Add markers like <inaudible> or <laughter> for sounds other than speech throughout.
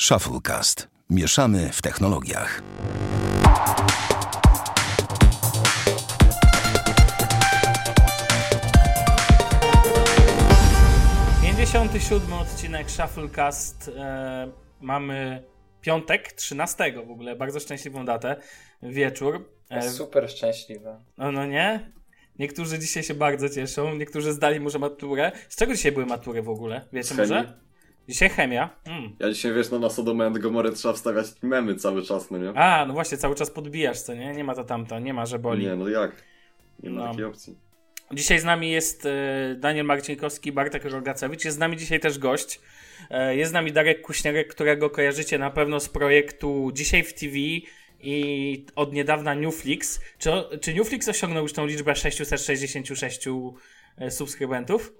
Shufflecast. Mieszamy w technologiach. Pięćdziesiąty siódmy odcinek Shufflecast. E, mamy piątek, 13 w ogóle, bardzo szczęśliwą datę, wieczór. E, Super szczęśliwe. No, no nie? Niektórzy dzisiaj się bardzo cieszą, niektórzy zdali może maturę. Z czego dzisiaj były matury w ogóle? Wiecie może? Dzisiaj chemia. Mm. Ja dzisiaj wiesz, no na Sodomę and Gomorę trzeba wstawiać memy cały czas, no nie? A, no właśnie, cały czas podbijasz, co nie? Nie ma to tamto, nie ma, że boli. Nie, no jak? Nie ma no. takiej opcji. Dzisiaj z nami jest e, Daniel Marcinkowski, Bartek Rogacewicz. Jest z nami dzisiaj też gość. E, jest z nami Darek Kuśnierek, którego kojarzycie na pewno z projektu Dzisiaj w TV i od niedawna Newflix. Czy, czy Newflix osiągnął już tą liczbę 666 e, subskrybentów?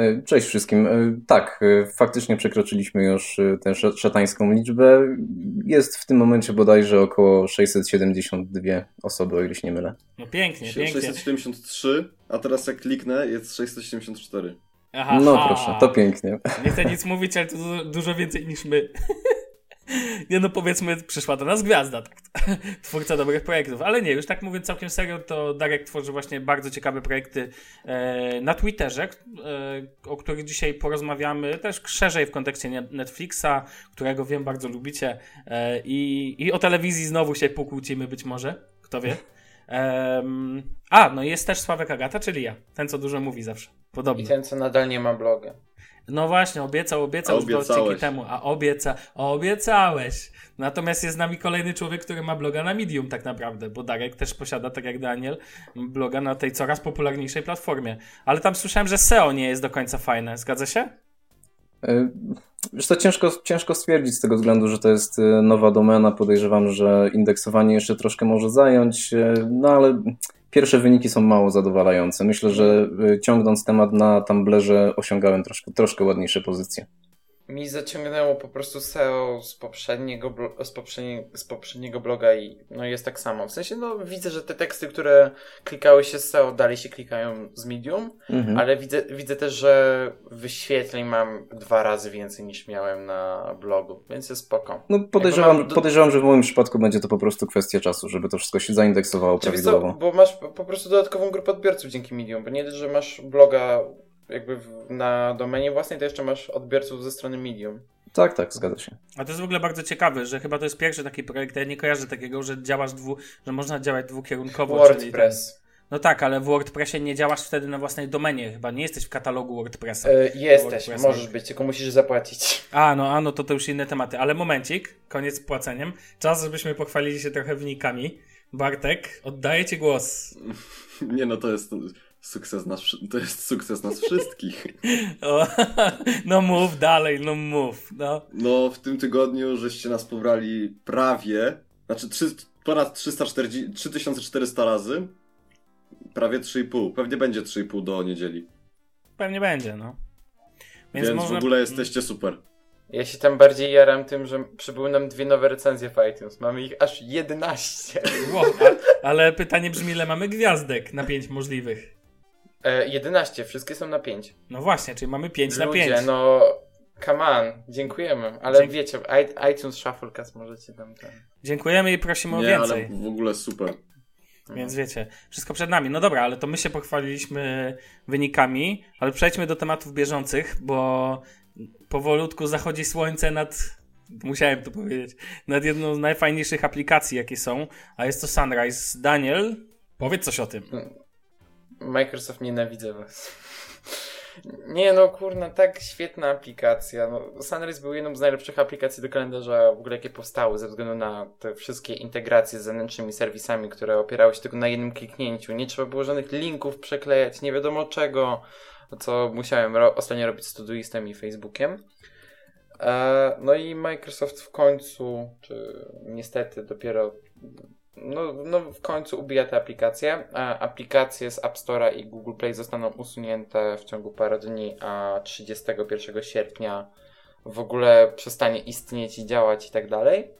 E, cześć wszystkim. E, tak, faktycznie przekroczyliśmy już tę szatańską liczbę. Jest w tym momencie bodajże około 672 osoby, o ile się nie mylę. No pięknie, pięknie. 673, a teraz jak kliknę jest 674. Aha, no proszę, to pięknie. Nie chcę nic mówić, ale to dużo więcej niż my. <laughs> Nie no, powiedzmy, przyszła do nas gwiazda, tak. <laughs> twórca dobrych projektów. Ale nie, już tak mówiąc całkiem serio, to Darek tworzy właśnie bardzo ciekawe projekty e, na Twitterze, e, o których dzisiaj porozmawiamy też szerzej w kontekście Netflixa, którego wiem bardzo lubicie e, i, i o telewizji znowu się pokłócimy być może, kto wie. a, no jest też Sławek Agata, czyli ja, ten co dużo mówi zawsze, podobnie. I ten co nadal nie ma bloga. No właśnie, obiecał, obiecał już dwa temu, a obieca, obiecałeś. Natomiast jest z nami kolejny człowiek, który ma bloga na Medium tak naprawdę, bo Darek też posiada, tak jak Daniel, bloga na tej coraz popularniejszej platformie. Ale tam słyszałem, że SEO nie jest do końca fajne. Zgadza się? E, wiesz to ciężko, ciężko stwierdzić z tego względu, że to jest e, nowa domena. Podejrzewam, że indeksowanie jeszcze troszkę może zająć, e, no ale pierwsze wyniki są mało zadowalające. Myślę, że y, ciągnąc temat na Tumblerze osiągałem troszkę, troszkę ładniejsze pozycje mi zaciągnęło po prostu SEO z poprzedniego, z, poprzednie, z poprzedniego bloga i no jest tak samo. W sensie, no widzę, że te teksty, które klikały się z SEO, dalej się klikają z Medium, mhm. ale widzę, widzę też, że wyświetleń mam dwa razy więcej niż miałem na blogu, więc jest spoko. No podejrzewam, mam... podejrzewam, że w moim przypadku będzie to po prostu kwestia czasu, żeby to wszystko się zaindeksowało prawidłowo. Co, bo masz po prostu dodatkową grupę odbiorców dzięki Medium, bo nie że masz bloga jakby w, na domenie własnej, to jeszcze masz odbiorców ze strony Medium. Tak, tak, zgadza się. A to jest w ogóle bardzo ciekawe, że chyba to jest pierwszy taki projekt, ja nie kojarzę takiego, że działasz dwu, że można działać dwukierunkowo. WordPress. no tak, ale w WordPressie nie działasz wtedy na własnej domenie, chyba nie jesteś w katalogu WordPressa. E, jesteś, WordPressa. możesz być, tylko musisz zapłacić. A, no, a, no to to już inne tematy, ale momencik, koniec z płaceniem. Czas, żebyśmy pochwalili się trochę wynikami. Bartek, oddaję ci głos. Nie no, to jest Sukces nas, to jest sukces nas wszystkich. <laughs> O, no mów dalej, no mów. No. no, w tym tygodniu żeście nas pobrali prawie, znaczy 3, ponad 340, 3400 razy, prawie 3,5. Pewnie będzie 3,5 do niedzieli. Pewnie będzie, no. Więc, Więc można... w ogóle jesteście super. Ja się tam bardziej jaram tym, że przybyły nam dwie nowe recenzje w iTunes. Mamy ich aż 11. Wow, ale pytanie brzmi, ile mamy gwiazdek na 5 możliwych? E, 11, wszystkie są na 5. No właśnie, czyli mamy 5 Ludzie, na 5. no come on, dziękujemy. Ale Dzięki. wiecie, iTunes Shufflecast możecie tam ten... Dziękujemy i prosimy Nie, o więcej. ale w ogóle super. Więc wiecie, wszystko przed nami. No dobra, ale to my się pochwaliliśmy wynikami, ale przejdźmy do tematów bieżących, bo powolutku zachodzi słońce nad musiałem to powiedzieć, nad jedną z najfajniejszych aplikacji, jakie są, a jest to Sunrise. Daniel, powiedz coś o tym. Microsoft nienawidzę was. <laughs> Nie no, kurna, tak świetna aplikacja. No, Sunrise był jedną z najlepszych aplikacji do kalendarza w ogóle jakie powstały, ze względu na te wszystkie integracje z zewnętrznymi serwisami, które opierały się tylko na jednym kliknięciu. Nie trzeba było żadnych linków przeklejać, nie wiadomo czego, co musiałem ro ostatnio robić z Todoistem i Facebookiem. E, no i Microsoft w końcu, czy niestety dopiero no, no w końcu ubija tę aplikację. Aplikacje z App Store'a i Google Play zostaną usunięte w ciągu paru dni, a 31 sierpnia w ogóle przestanie istnieć i działać i tak dalej.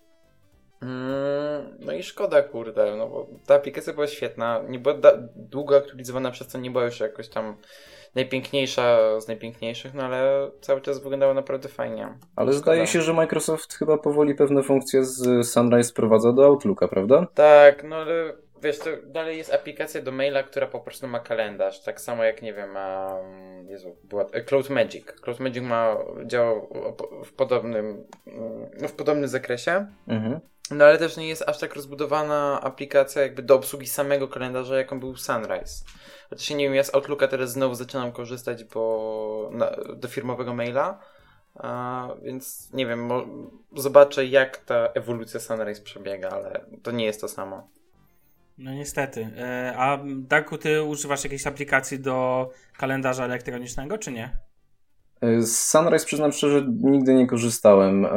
Mm, no i szkoda, kurde, no bo ta aplikacja była świetna, nie była długo aktualizowana, przez co nie była już jakoś tam najpiękniejsza z najpiękniejszych, no ale cały czas wyglądało naprawdę fajnie. Ale Szkoda. zdaje się, że Microsoft chyba powoli pewne funkcje z Sunrise wprowadza do Outlooka, prawda? Tak, no ale wiesz, to dalej jest aplikacja do maila, która po prostu ma kalendarz. Tak samo jak, nie wiem, ma. Jezu, była. e, Cloud Magic. Cloud Magic ma, działa w podobnym, no, w podobnym zakresie. Mhm. No ale też nie jest aż tak rozbudowana aplikacja jakby do obsługi samego kalendarza, jaką był Sunrise. Chociaż nie wiem, ja z Outlooka teraz znowu zaczynam korzystać, bo na, do firmowego maila. A, więc nie wiem, mo, zobaczę jak ta ewolucja Sunrise przebiega, ale to nie jest to samo. No niestety. E, A Darku, ty używasz jakiejś aplikacji do kalendarza elektronicznego, czy nie? Z Sunrise przyznam szczerze, nigdy nie korzystałem. E,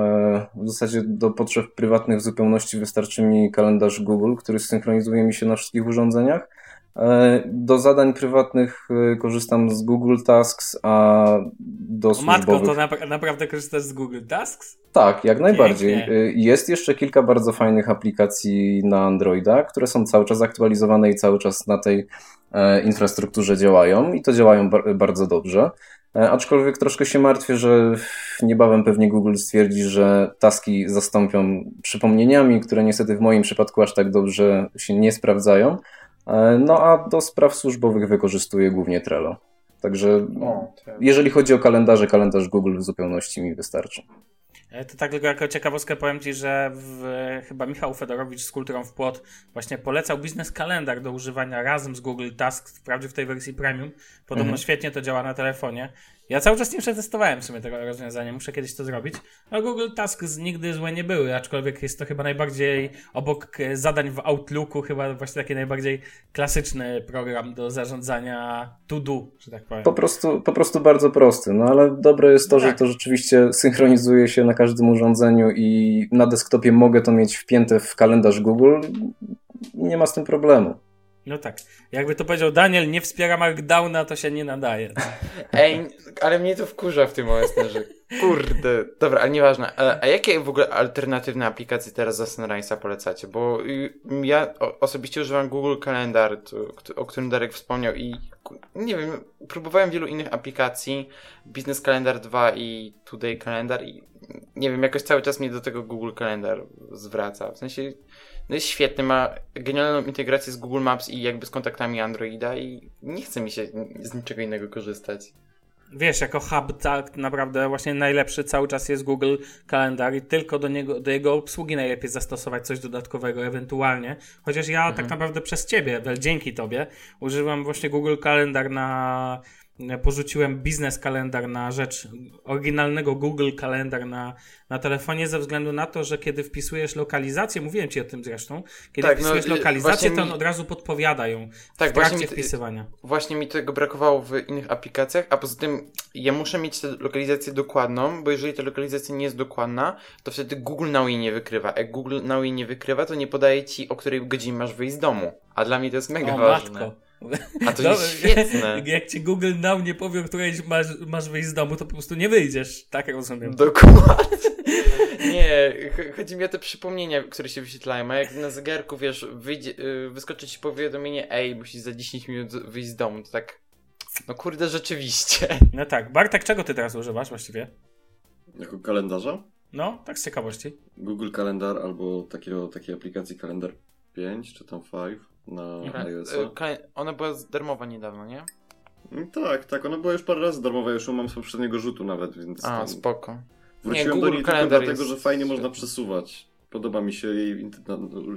W zasadzie do potrzeb prywatnych w zupełności wystarczy mi kalendarz Google, który synchronizuje mi się na wszystkich urządzeniach. E, Do zadań prywatnych e, korzystam z Google Tasks, a do O matko, służbowych... to na, naprawdę korzystasz z Google Tasks? Tak, jak najbardziej. Pięknie. Y, Jest jeszcze kilka bardzo fajnych aplikacji na Androida, które są cały czas aktualizowane i cały czas na tej e, infrastrukturze działają i to działają bar- bardzo dobrze. E, Aczkolwiek troszkę się martwię, że niebawem pewnie Google stwierdzi, że taski zastąpią przypomnieniami, które niestety w moim przypadku aż tak dobrze się nie sprawdzają. E, No a do spraw służbowych wykorzystuję głównie Trello. Także O, to... jeżeli chodzi o kalendarze, kalendarz Google w zupełności mi wystarczy. E, To tak tylko jako ciekawostkę powiem Ci, że w, chyba Michał Fedorowicz z Kulturą w Płot właśnie polecał biznes kalendar do używania razem z Google Tasks, wprawdzie w tej wersji premium. Podobno Mhm. świetnie to działa na telefonie. Ja cały czas nie przetestowałem w sumie tego rozwiązania, muszę kiedyś to zrobić. A Google Tasks nigdy złe nie były, aczkolwiek jest to chyba najbardziej obok e, zadań w Outlooku, chyba właśnie taki najbardziej klasyczny program do zarządzania to do, że tak powiem. Po prostu, po prostu bardzo prosty, no ale dobre jest to, No że tak. to rzeczywiście synchronizuje się na każdym urządzeniu i na desktopie mogę to mieć wpięte w kalendarz Google i nie ma z tym problemu. No tak. Jakby to powiedział Daniel, nie wspiera Markdowna, to się nie nadaje. Ej, ale mnie to wkurza w tym momencie, że kurde. Dobra, ale nieważne. A, a jakie w ogóle alternatywne aplikacje teraz za Sunrise'a polecacie? Bo y, ja osobiście używam Google Calendar, o którym Darek wspomniał i nie wiem, próbowałem wielu innych aplikacji, Business Calendar 2 i Today Calendar i nie wiem, jakoś cały czas mnie do tego Google Calendar zwraca. W sensie, no jest świetny, ma genialną integrację z Google Maps i jakby z kontaktami Androida i nie chce mi się z niczego innego korzystać. Wiesz, jako hub tak naprawdę właśnie najlepszy cały czas jest Google Kalendar i tylko do niego, do jego obsługi najlepiej zastosować coś dodatkowego ewentualnie. Chociaż ja tak naprawdę przez ciebie, dzięki tobie, używam właśnie Google Kalendar na porzuciłem biznes kalendar na rzecz oryginalnego Google Kalendar na, na telefonie ze względu na to, że kiedy wpisujesz lokalizację, mówiłem ci o tym zresztą, kiedy Tak, no, wpisujesz y, lokalizację, właśnie to on mi- od razu podpowiada ją Tak, w właśnie trakcie mi, wpisywania. właśnie mi tego brakowało w innych aplikacjach, a poza tym ja muszę mieć tę lokalizację dokładną, bo jeżeli ta lokalizacja nie jest dokładna, to wtedy Google Now jej nie wykrywa. Jak Google Now jej nie wykrywa, to nie podaje ci, o której godzinie masz wyjść z domu. A dla mnie to jest mega O ważne. matko. A to <laughs> jest świetne. <laughs> Jak ci Google Now nie powie, o której masz, masz wyjść z domu, to po prostu nie wyjdziesz. Tak rozumiem. Dokładnie. <laughs> Nie, ch- chodzi mi o te przypomnienia, które się wyświetlają. A jak na zegarku, wiesz, wyjdzie, y, wyskoczy ci powiadomienie, ej, musisz za 10 minut wyjść z domu, to tak, no kurde, rzeczywiście. No tak. Bartek, czego ty teraz używasz właściwie? Jako kalendarza? No, tak z ciekawości. Google Kalendar albo takiego, takiej aplikacji Kalendar 5 czy tam 5 na Mhm. iOS. Y, Ona była darmowa niedawno, nie? Tak, tak, ona była już parę razy darmowa, już ją mam z poprzedniego rzutu nawet, więc A, tam spoko. wróciłem Nie, do niej tylko dlatego, że fajnie można świetny. przesuwać. Podoba mi się jej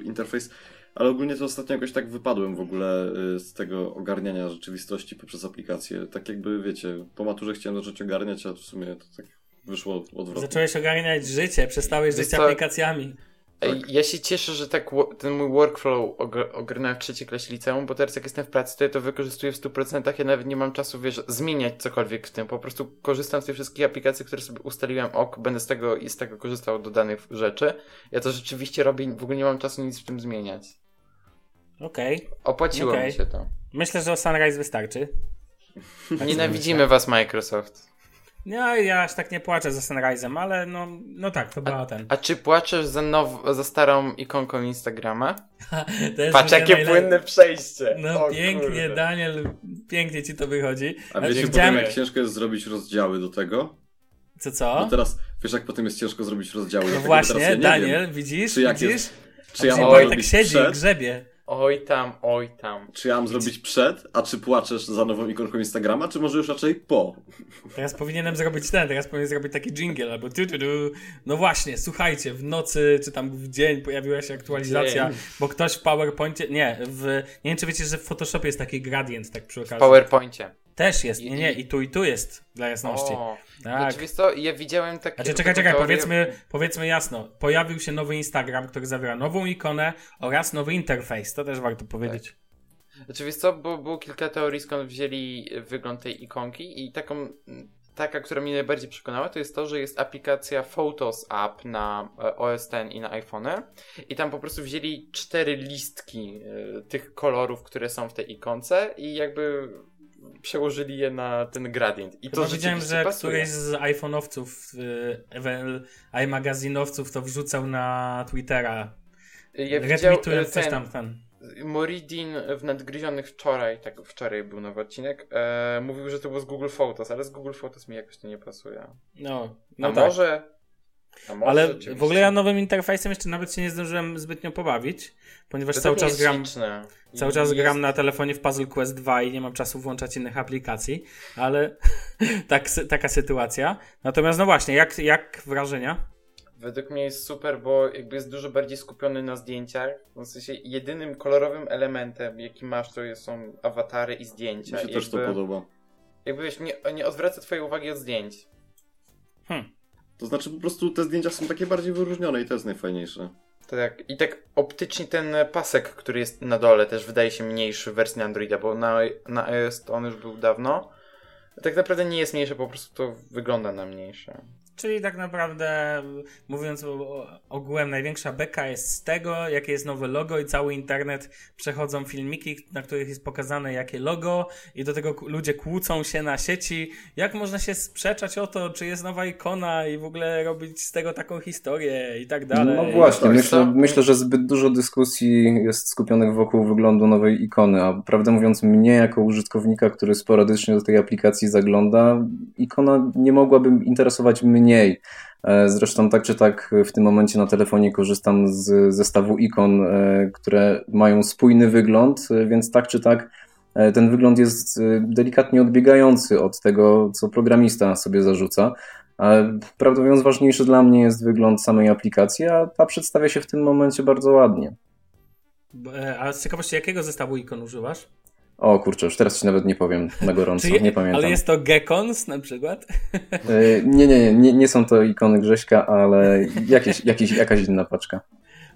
interfejs, ale ogólnie to ostatnio jakoś tak wypadłem w ogóle y, z tego ogarniania rzeczywistości poprzez aplikację. Tak jakby, wiecie, po maturze chciałem zacząć ogarniać, a w sumie to tak wyszło odwrotnie. Zacząłeś ogarniać życie, przestałeś Wiesz żyć aplikacjami. Ej, ja się cieszę, że tak ten mój workflow og- ogarnąłem w trzeciej klasie liceum, bo teraz jak jestem w pracy, to ja to wykorzystuję w 100%. Ja nawet nie mam czasu, wiesz, zmieniać cokolwiek w tym. Po prostu korzystam z tych wszystkich aplikacji, które sobie ustaliłem, ok, będę z tego i z tego korzystał do danych rzeczy. Ja to rzeczywiście robię w ogóle nie mam czasu nic w tym zmieniać. Okej. Opłaciło Okej. mi się to. Myślę, że o Sunrise wystarczy. <laughs> Nienawidzimy was, Microsoft. No ja aż tak nie płaczę za Sunrise'em, ale no, no tak, to była ten. A czy płaczesz za, now, za starą ikonką Instagrama? <laughs> To jest Patrz, jakie najle- płynne przejście. No O pięknie, kurde. Daniel, pięknie ci to wychodzi. A wiecie widziałem- potem, jak ciężko jest zrobić rozdziały do tego? Co, No co? teraz, wiesz jak potem jest ciężko zrobić rozdziały do No tego? bo ja właśnie, nie Daniel, Wiem, widzisz, czy jak widzisz? jest, czy ja A mam zrobić siedzi i przed, grzebie. Oj tam, oj tam. czy ja mam zrobić przed, a czy płaczesz za nową ikonką Instagrama, czy może już raczej po? Teraz powinienem zrobić ten, teraz powinienem zrobić taki jingle albo tu, tu, tu. No właśnie, słuchajcie, w nocy czy tam w dzień pojawiła się aktualizacja, Dzień. bo ktoś w PowerPoincie, nie, w, nie wiem czy wiecie, że w Photoshopie jest taki gradient tak przy W okazji. PowerPoincie. Też jest, nie, nie, i tu i tu jest, dla jasności. O, Tak. Znaczy, ja widziałem takie... Znaczy, czekaj, czekaj, teorię- powiedzmy, powiedzmy jasno. Pojawił się nowy Instagram, który zawiera nową ikonę oraz nowy interfejs. To też warto powiedzieć. Znaczy, wiesz co, bo było kilka teorii, skąd wzięli wygląd tej ikonki i taką, taka, która mnie najbardziej przekonała, to jest to, że jest aplikacja Photos App na e, OS X i na iPhone i tam po prostu wzięli cztery listki e, tych kolorów, które są w tej ikonce i jakby przełożyli je na ten gradient. I Chyba to widziałem, że pasuje. któryś z iPhone'owców, y, ewe- iMagazinowców to wrzucał na Twittera. Ja Retweetując e, coś tam, ten. Moridin w Nadgryzionych wczoraj, tak wczoraj był nowy odcinek, e, mówił, że to było z Google Photos, ale z Google Photos mi jakoś to nie pasuje. No, no a tak. może... Ale w ogóle ja nowym interfejsem jeszcze nawet się nie zdążyłem zbytnio pobawić, ponieważ To cały czas gram. Cały czas jest- gram na telefonie w Puzzle Quest 2 i nie mam czasu włączać innych aplikacji, ale <laughs> tak, taka sytuacja. Natomiast no właśnie, jak, jak wrażenia? Według mnie jest super, bo jakby jest dużo bardziej skupiony na zdjęciach. W sensie jedynym kolorowym elementem, jaki masz, to jest- są awatary i zdjęcia. Mi się I też to podoba. Jakby wiesz, nie, nie odwraca twojej uwagi od zdjęć. Hmm. To znaczy po prostu te zdjęcia są takie bardziej wyróżnione i to jest najfajniejsze. Tak, i tak optycznie ten pasek, który jest na dole, też wydaje się mniejszy w wersji Androida, bo na, na iOS to on już był dawno. Tak naprawdę nie jest mniejszy, po prostu to wygląda na mniejsze. Czyli tak naprawdę, mówiąc ogółem, największa beka jest z tego, jakie jest nowe logo i cały internet przechodzą filmiki, na których jest pokazane jakie logo i do tego ludzie kłócą się na sieci. Jak można się sprzeczać o to, czy jest nowa ikona i w ogóle robić z tego taką historię i tak dalej. No właśnie, myślę, myślę, że zbyt dużo dyskusji jest skupionych wokół wyglądu nowej ikony, a prawdę mówiąc mnie jako użytkownika, który sporadycznie do tej aplikacji zagląda, ikona nie mogłaby interesować mniej. E, Zresztą tak czy tak w tym momencie na telefonie korzystam z zestawu ikon, e, które mają spójny wygląd, e, więc tak czy tak e, ten wygląd jest e, delikatnie odbiegający od tego, co programista sobie zarzuca. Ale prawdę mówiąc, ważniejszy dla mnie jest wygląd samej aplikacji, a ta przedstawia się w tym momencie bardzo ładnie. E, A z ciekawości, jakiego zestawu ikon używasz? O kurczę, już teraz ci nawet nie powiem na gorąco, nie pamiętam. Ale jest to Gekons na przykład? E, Nie, nie, nie, nie, nie są to ikony Grześka, ale jakieś, jakieś, jakaś inna paczka.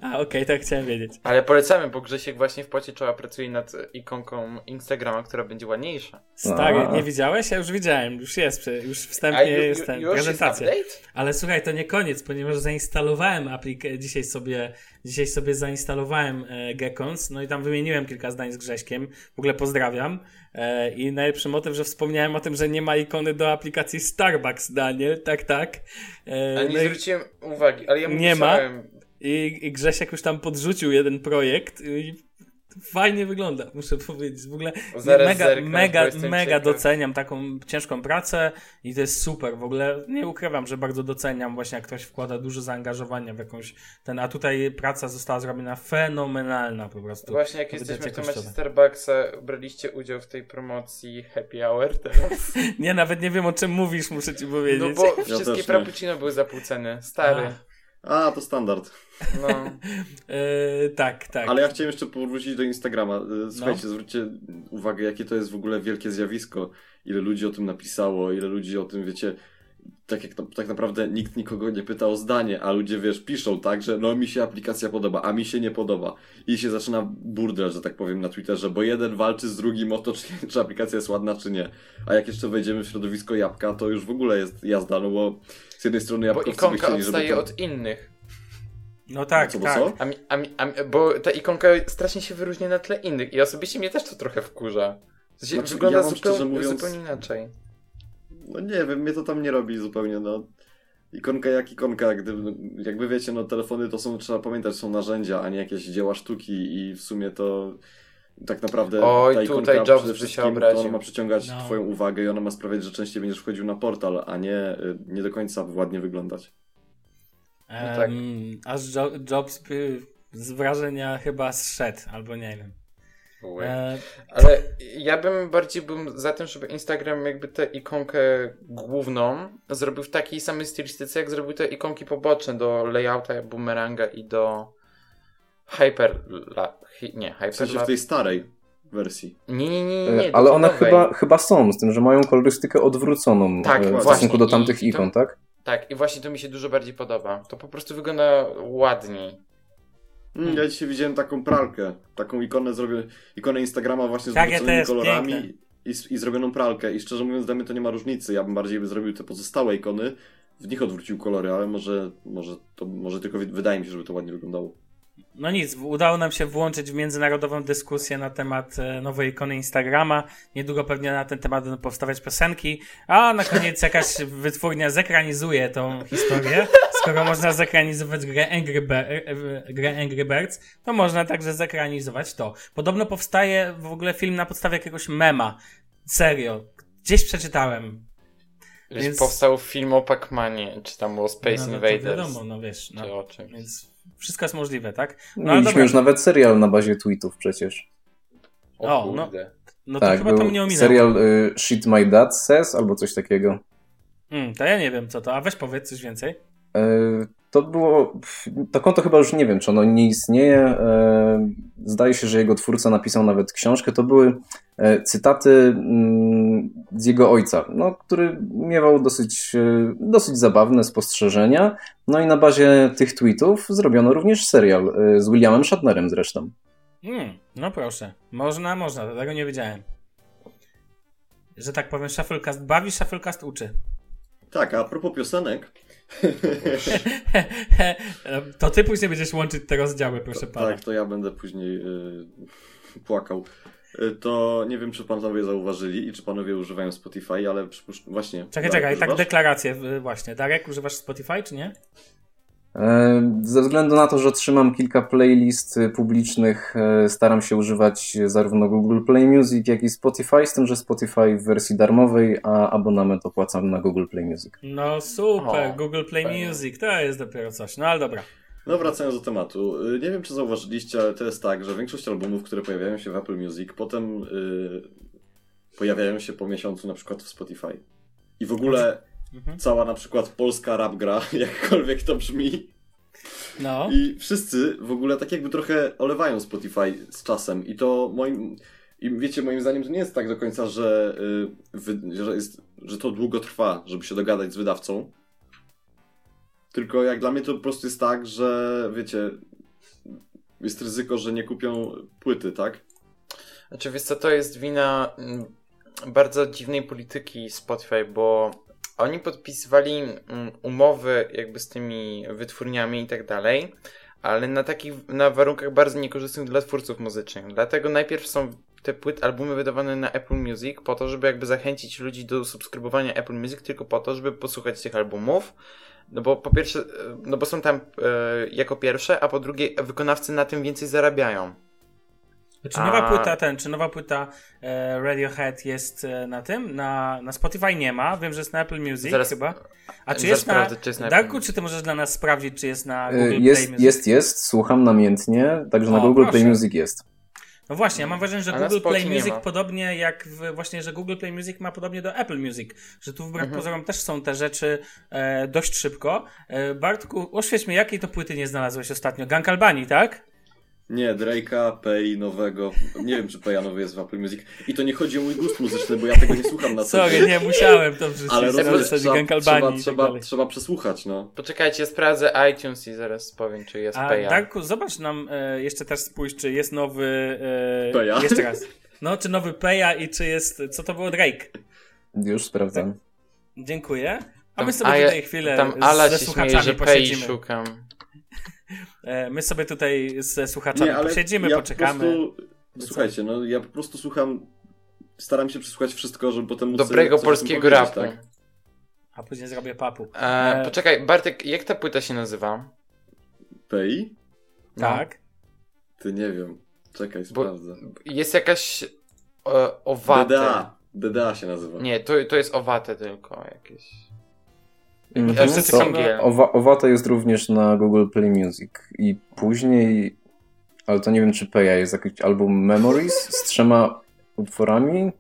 A, okej, tak chciałem wiedzieć. Ale polecamy, bo Grzesiek właśnie w pocie czoła pracuje nad ikonką Instagrama, która będzie ładniejsza. Stary, nie widziałeś? Ja już widziałem, już jest, już A wstępnie ju, jest ten, już jest prezentacja. update? Ale słuchaj, to nie koniec, ponieważ zainstalowałem aplikację, dzisiaj sobie, dzisiaj sobie zainstalowałem e, Gekons, no i tam wymieniłem kilka zdań z Grześkiem, w ogóle pozdrawiam. E, I najlepszy motyw, że wspomniałem o tym, że nie ma ikony do aplikacji Starbucks, Daniel, tak, tak. E, Ale nie no i- zwróciłem uwagi, ale ja mu Nie ma. I, I Grzesiek już tam podrzucił jeden projekt i fajnie wygląda, muszę <laughs> powiedzieć. W ogóle Zaraz mega, mega, mega doceniam taką ciężką pracę i to jest super. W ogóle nie ukrywam, że bardzo doceniam właśnie jak ktoś wkłada dużo zaangażowania w jakąś ten, a tutaj praca została zrobiona fenomenalna po prostu. Właśnie jak jesteśmy w temacie. Starbucksa, braliście udział w tej promocji Happy Hour teraz? <laughs> Nie, nawet nie wiem o czym mówisz, muszę ci powiedzieć. No bo wszystkie frappuccino były za pół ceny. Stary. A, to standard. No. <laughs> E, tak, tak. Ale ja chciałem jeszcze powrócić do Instagrama. No. E, Słuchajcie, zwróćcie uwagę, jakie to jest w ogóle wielkie zjawisko. Ile ludzi o tym napisało, ile ludzi o tym, wiecie, tak jak tak naprawdę nikt nikogo nie pyta o zdanie, a ludzie, wiesz, piszą tak, że no mi się aplikacja podoba, a mi się nie podoba. I się zaczyna burdel, że tak powiem, na Twitterze, bo jeden walczy z drugim o to, <laughs> czy, czy aplikacja jest ładna, czy nie. A jak jeszcze wejdziemy w środowisko jabłka, to już w ogóle jest jazda, no bo z jednej strony Bo ikonka chcieli, żeby odstaje to... od innych. No tak, co, bo tak. co? A mi, a mi, a mi, bo ta ikonka strasznie się wyróżnia na tle innych i osobiście mnie też to trochę wkurza. Znaczy, wygląda ja szczerze mówiąc- zupełnie inaczej. No nie wiem, mnie to tam nie robi zupełnie, no. Ikonka jak ikonka, gdy, jakby wiecie, no telefony to są, trzeba pamiętać, są narzędzia, a nie jakieś dzieła sztuki i w sumie to tak naprawdę Oj, ta tutaj ikonka Jobs przede wszystkim to ona ma przyciągać No. twoją uwagę i ona ma sprawiać, że częściej będziesz wchodził na portal, a nie, y, nie do końca ładnie wyglądać. Em, tak. Aż jo Jobs by z wrażenia chyba zszedł, albo nie wiem. E, Ale ja bym bardziej bym za tym, żeby Instagram jakby tę ikonkę główną zrobił w takiej samej stylistyce, jak zrobił te ikonki poboczne do layouta boomeranga i do hyper... hi- Nie, W sensie w tej starej wersji. Nie, nie, nie, nie, nie E, Ale one nowej. chyba, chyba są, z tym, że mają kolorystykę odwróconą Tak, e, w właśnie. stosunku do I tamtych to- ikon, tak? Tak, i właśnie to mi się dużo bardziej podoba. To po prostu wygląda ładniej. Mm, Ja dzisiaj widziałem taką pralkę, taką ikonę zrobię, ikonę Instagrama właśnie z Tak, ja kolorami piękne. i, i zrobioną pralkę. I szczerze mówiąc, dla mnie to nie ma różnicy. Ja bym bardziej by zrobił te pozostałe ikony, w nich odwrócił kolory, ale może, może to może tylko wydaje mi się, żeby to ładnie wyglądało. No nic, udało nam się włączyć w międzynarodową dyskusję na temat e, nowej ikony Instagrama. Niedługo pewnie na ten temat będą powstawać piosenki, a na koniec <laughs> jakaś wytwórnia zekranizuje tą historię. Skoro można zekranizować grę Angry, Be- e, grę Angry Birds, to można także zekranizować to. Podobno powstaje w ogóle film na podstawie jakiegoś mema. Serio. Gdzieś przeczytałem. Więc... Powstał film o Pac-Manie, czy tam o Space no, no, Invaders. wiadomo, no wiesz. No, Czy o czymś. więc wszystko jest możliwe, tak? No, Mieliśmy dobra. już nawet serial na bazie tweetów przecież. O, O, no. No to tak, chyba to był mnie ominęło. serial y, Shit My Dad Says albo coś takiego. Hmm, to ja nie wiem co to, a weź powiedz coś więcej. E, To było. To konto chyba już nie wiem, czy ono nie istnieje. E, Zdaje się, że jego twórca napisał nawet książkę. To były e, cytaty mm, z jego ojca, no, który miewał dosyć, e, dosyć zabawne spostrzeżenia. No i na bazie tych tweetów zrobiono również serial z Williamem Shatnerem zresztą. Hmm, no proszę. Można, można, tego nie wiedziałem. Że tak powiem, Shufflecast bawi, Shufflecast uczy. Tak, a propos piosenek, to ty później będziesz łączyć te rozdziały, proszę pana. tak, to ja będę później y, płakał. Y, To nie wiem, czy panowie zauważyli i czy panowie używają Spotify, ale przypuszcz... właśnie. Czekaj, Darek, czekaj, tak używasz? deklarację y, właśnie. Darek, używasz Spotify, czy nie? E, Ze względu na to, że trzymam kilka playlist e, publicznych, e, staram się używać zarówno Google Play Music, jak i Spotify, z tym, że Spotify w wersji darmowej, a abonament opłacam na Google Play Music. No super, O, Google Play fajnie. Music, to jest dopiero coś. No ale dobra. No wracając do tematu. Y, Nie wiem, czy zauważyliście, ale to jest tak, że większość albumów, które pojawiają się w Apple Music, potem y, pojawiają się po miesiącu na przykład w Spotify. I w ogóle Mhm. cała na przykład polska rap gra, <laughs> jakkolwiek to brzmi. No. I wszyscy w ogóle tak jakby trochę olewają Spotify z czasem. I to moim. I wiecie, moim zdaniem to nie jest tak do końca, że, y, że, jest, że to długo trwa, żeby się dogadać z wydawcą. Tylko jak dla mnie to po prostu jest tak, że wiecie, jest ryzyko, że nie kupią płyty, tak? Znaczy, wiesz co, to jest wina mm, bardzo dziwnej polityki Spotify, bo oni podpisywali mm, umowy jakby z tymi wytwórniami i tak dalej, ale na takich, na warunkach bardzo niekorzystnych dla twórców muzycznych. Dlatego najpierw są te płyt, albumy wydawane na Apple Music po to, żeby jakby zachęcić ludzi do subskrybowania Apple Music tylko po to, żeby posłuchać tych albumów. No bo po pierwsze, e, no bo są tam e, jako pierwsze, a po drugie wykonawcy na tym więcej zarabiają. Czy nowa A- płyta ten, czy nowa płyta e, Radiohead jest e, na tym? Na, na Spotify nie ma. Wiem, że jest na Apple Music Zaraz- chyba. A czy jest na. sprawdzę, czy jest na Darku, czy ty możesz dla nas sprawdzić, czy jest na E, Google Play Jest, Music? jest, jest, słucham namiętnie, także na O, Google Play proszę. Music jest. No właśnie, ja mam wrażenie, że A na Google Play Music podobnie jak w, właśnie, że Google Play Music ma podobnie do Apple Music, że tu wbrew Mhm. pozorom też są te rzeczy e, dość szybko. E, Bartku, oświeć mnie, jakiej to płyty nie znalazłeś ostatnio? Gang Albanii, tak? Nie, Drake'a, Pay nowego. Nie wiem, czy Pay'a nowy jest w Apple Music. I to nie chodzi o mój gust muzyczny, bo ja tego nie słucham na co Sorry, nie, musiałem to wrzucić. Ale rozumiesz, trzeba, trzeba, i tak trzeba, trzeba przesłuchać, no. Poczekajcie, sprawdzę iTunes i zaraz powiem, czy jest A Paya. Darku, zobacz nam e, jeszcze też spójrz, czy jest nowy. E, Peja? Jeszcze raz. <laughs> No, czy nowy Peja i czy jest. Co to było Drake? Już sprawdzam. Dziękuję. A Tam my sobie a ja- tutaj chwilę Tam Ala ze się śmieje, słuchaczami że Pay szukam. E, my sobie tutaj ze słuchaczami Nie, ale posiedzimy, ja poczekamy. Po prostu, słuchajcie, no ja po prostu słucham, staram się przesłuchać wszystko, żeby potem móc Dobrego polskiego rapu. Tak? a później zrobię papu. E, E, poczekaj, Bartek, jak ta płyta się nazywa? PI? No. Tak. Ty nie wiem. Czekaj, Bo- sprawdzę. Jest jakaś e, owate. DDA. DDA się nazywa. Nie, to, to jest owate tylko jakieś. Mhm. To. Owa, Owata jest również na Google Play Music i później, ale to nie wiem czy Peja, jest jakiś album Memories z trzema utworami,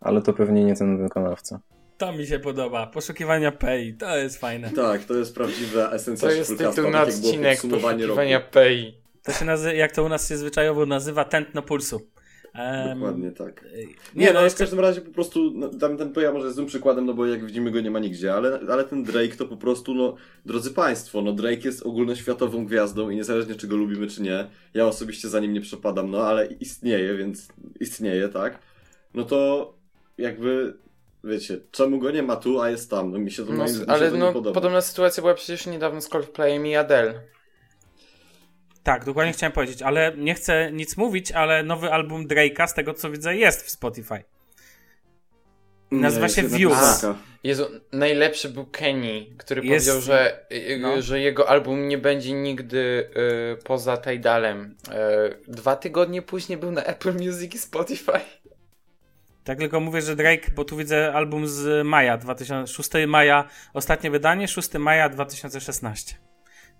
ale to pewnie nie ten wykonawca. To mi się podoba. Poszukiwania pay, to jest fajne. Tak, to jest prawdziwa esencja To jest tytuł na tak było odcinek poszukiwania roku. PEI. To się nazywa, jak to u nas się zwyczajowo nazywa, tętno pulsu. Dokładnie tak. Nie, Nie, no no, jeszcze w każdym razie po prostu no, tam ten Peja może jest złym przykładem, no bo jak widzimy go nie ma nigdzie, ale, ale ten Drake to po prostu, no, drodzy Państwo, no Drake jest ogólnoświatową gwiazdą i niezależnie czy go lubimy czy nie, ja osobiście za nim nie przepadam, no ale istnieje, więc istnieje, tak? No to jakby, wiecie, czemu go nie ma tu, a jest tam? No mi się to, No, moim, mi się ale to no, nie podoba. podobna sytuacja była przecież niedawno z Coldplayem i Adele. Tak, dokładnie chciałem powiedzieć, ale nie chcę nic mówić, ale nowy album Drake'a, z tego co widzę, jest w Spotify. Nie, nazywa jest się Views. piosenka. Jezu, najlepszy był Kenny, który Jest- powiedział, że, no. że jego album nie będzie nigdy y, poza Tidalem. Y, dwa tygodnie później był na Apple Music i Spotify. Tak tylko mówię, że Drake, bo tu widzę album z maja 2000, 6 maja, ostatnie wydanie, 6 maja 2016.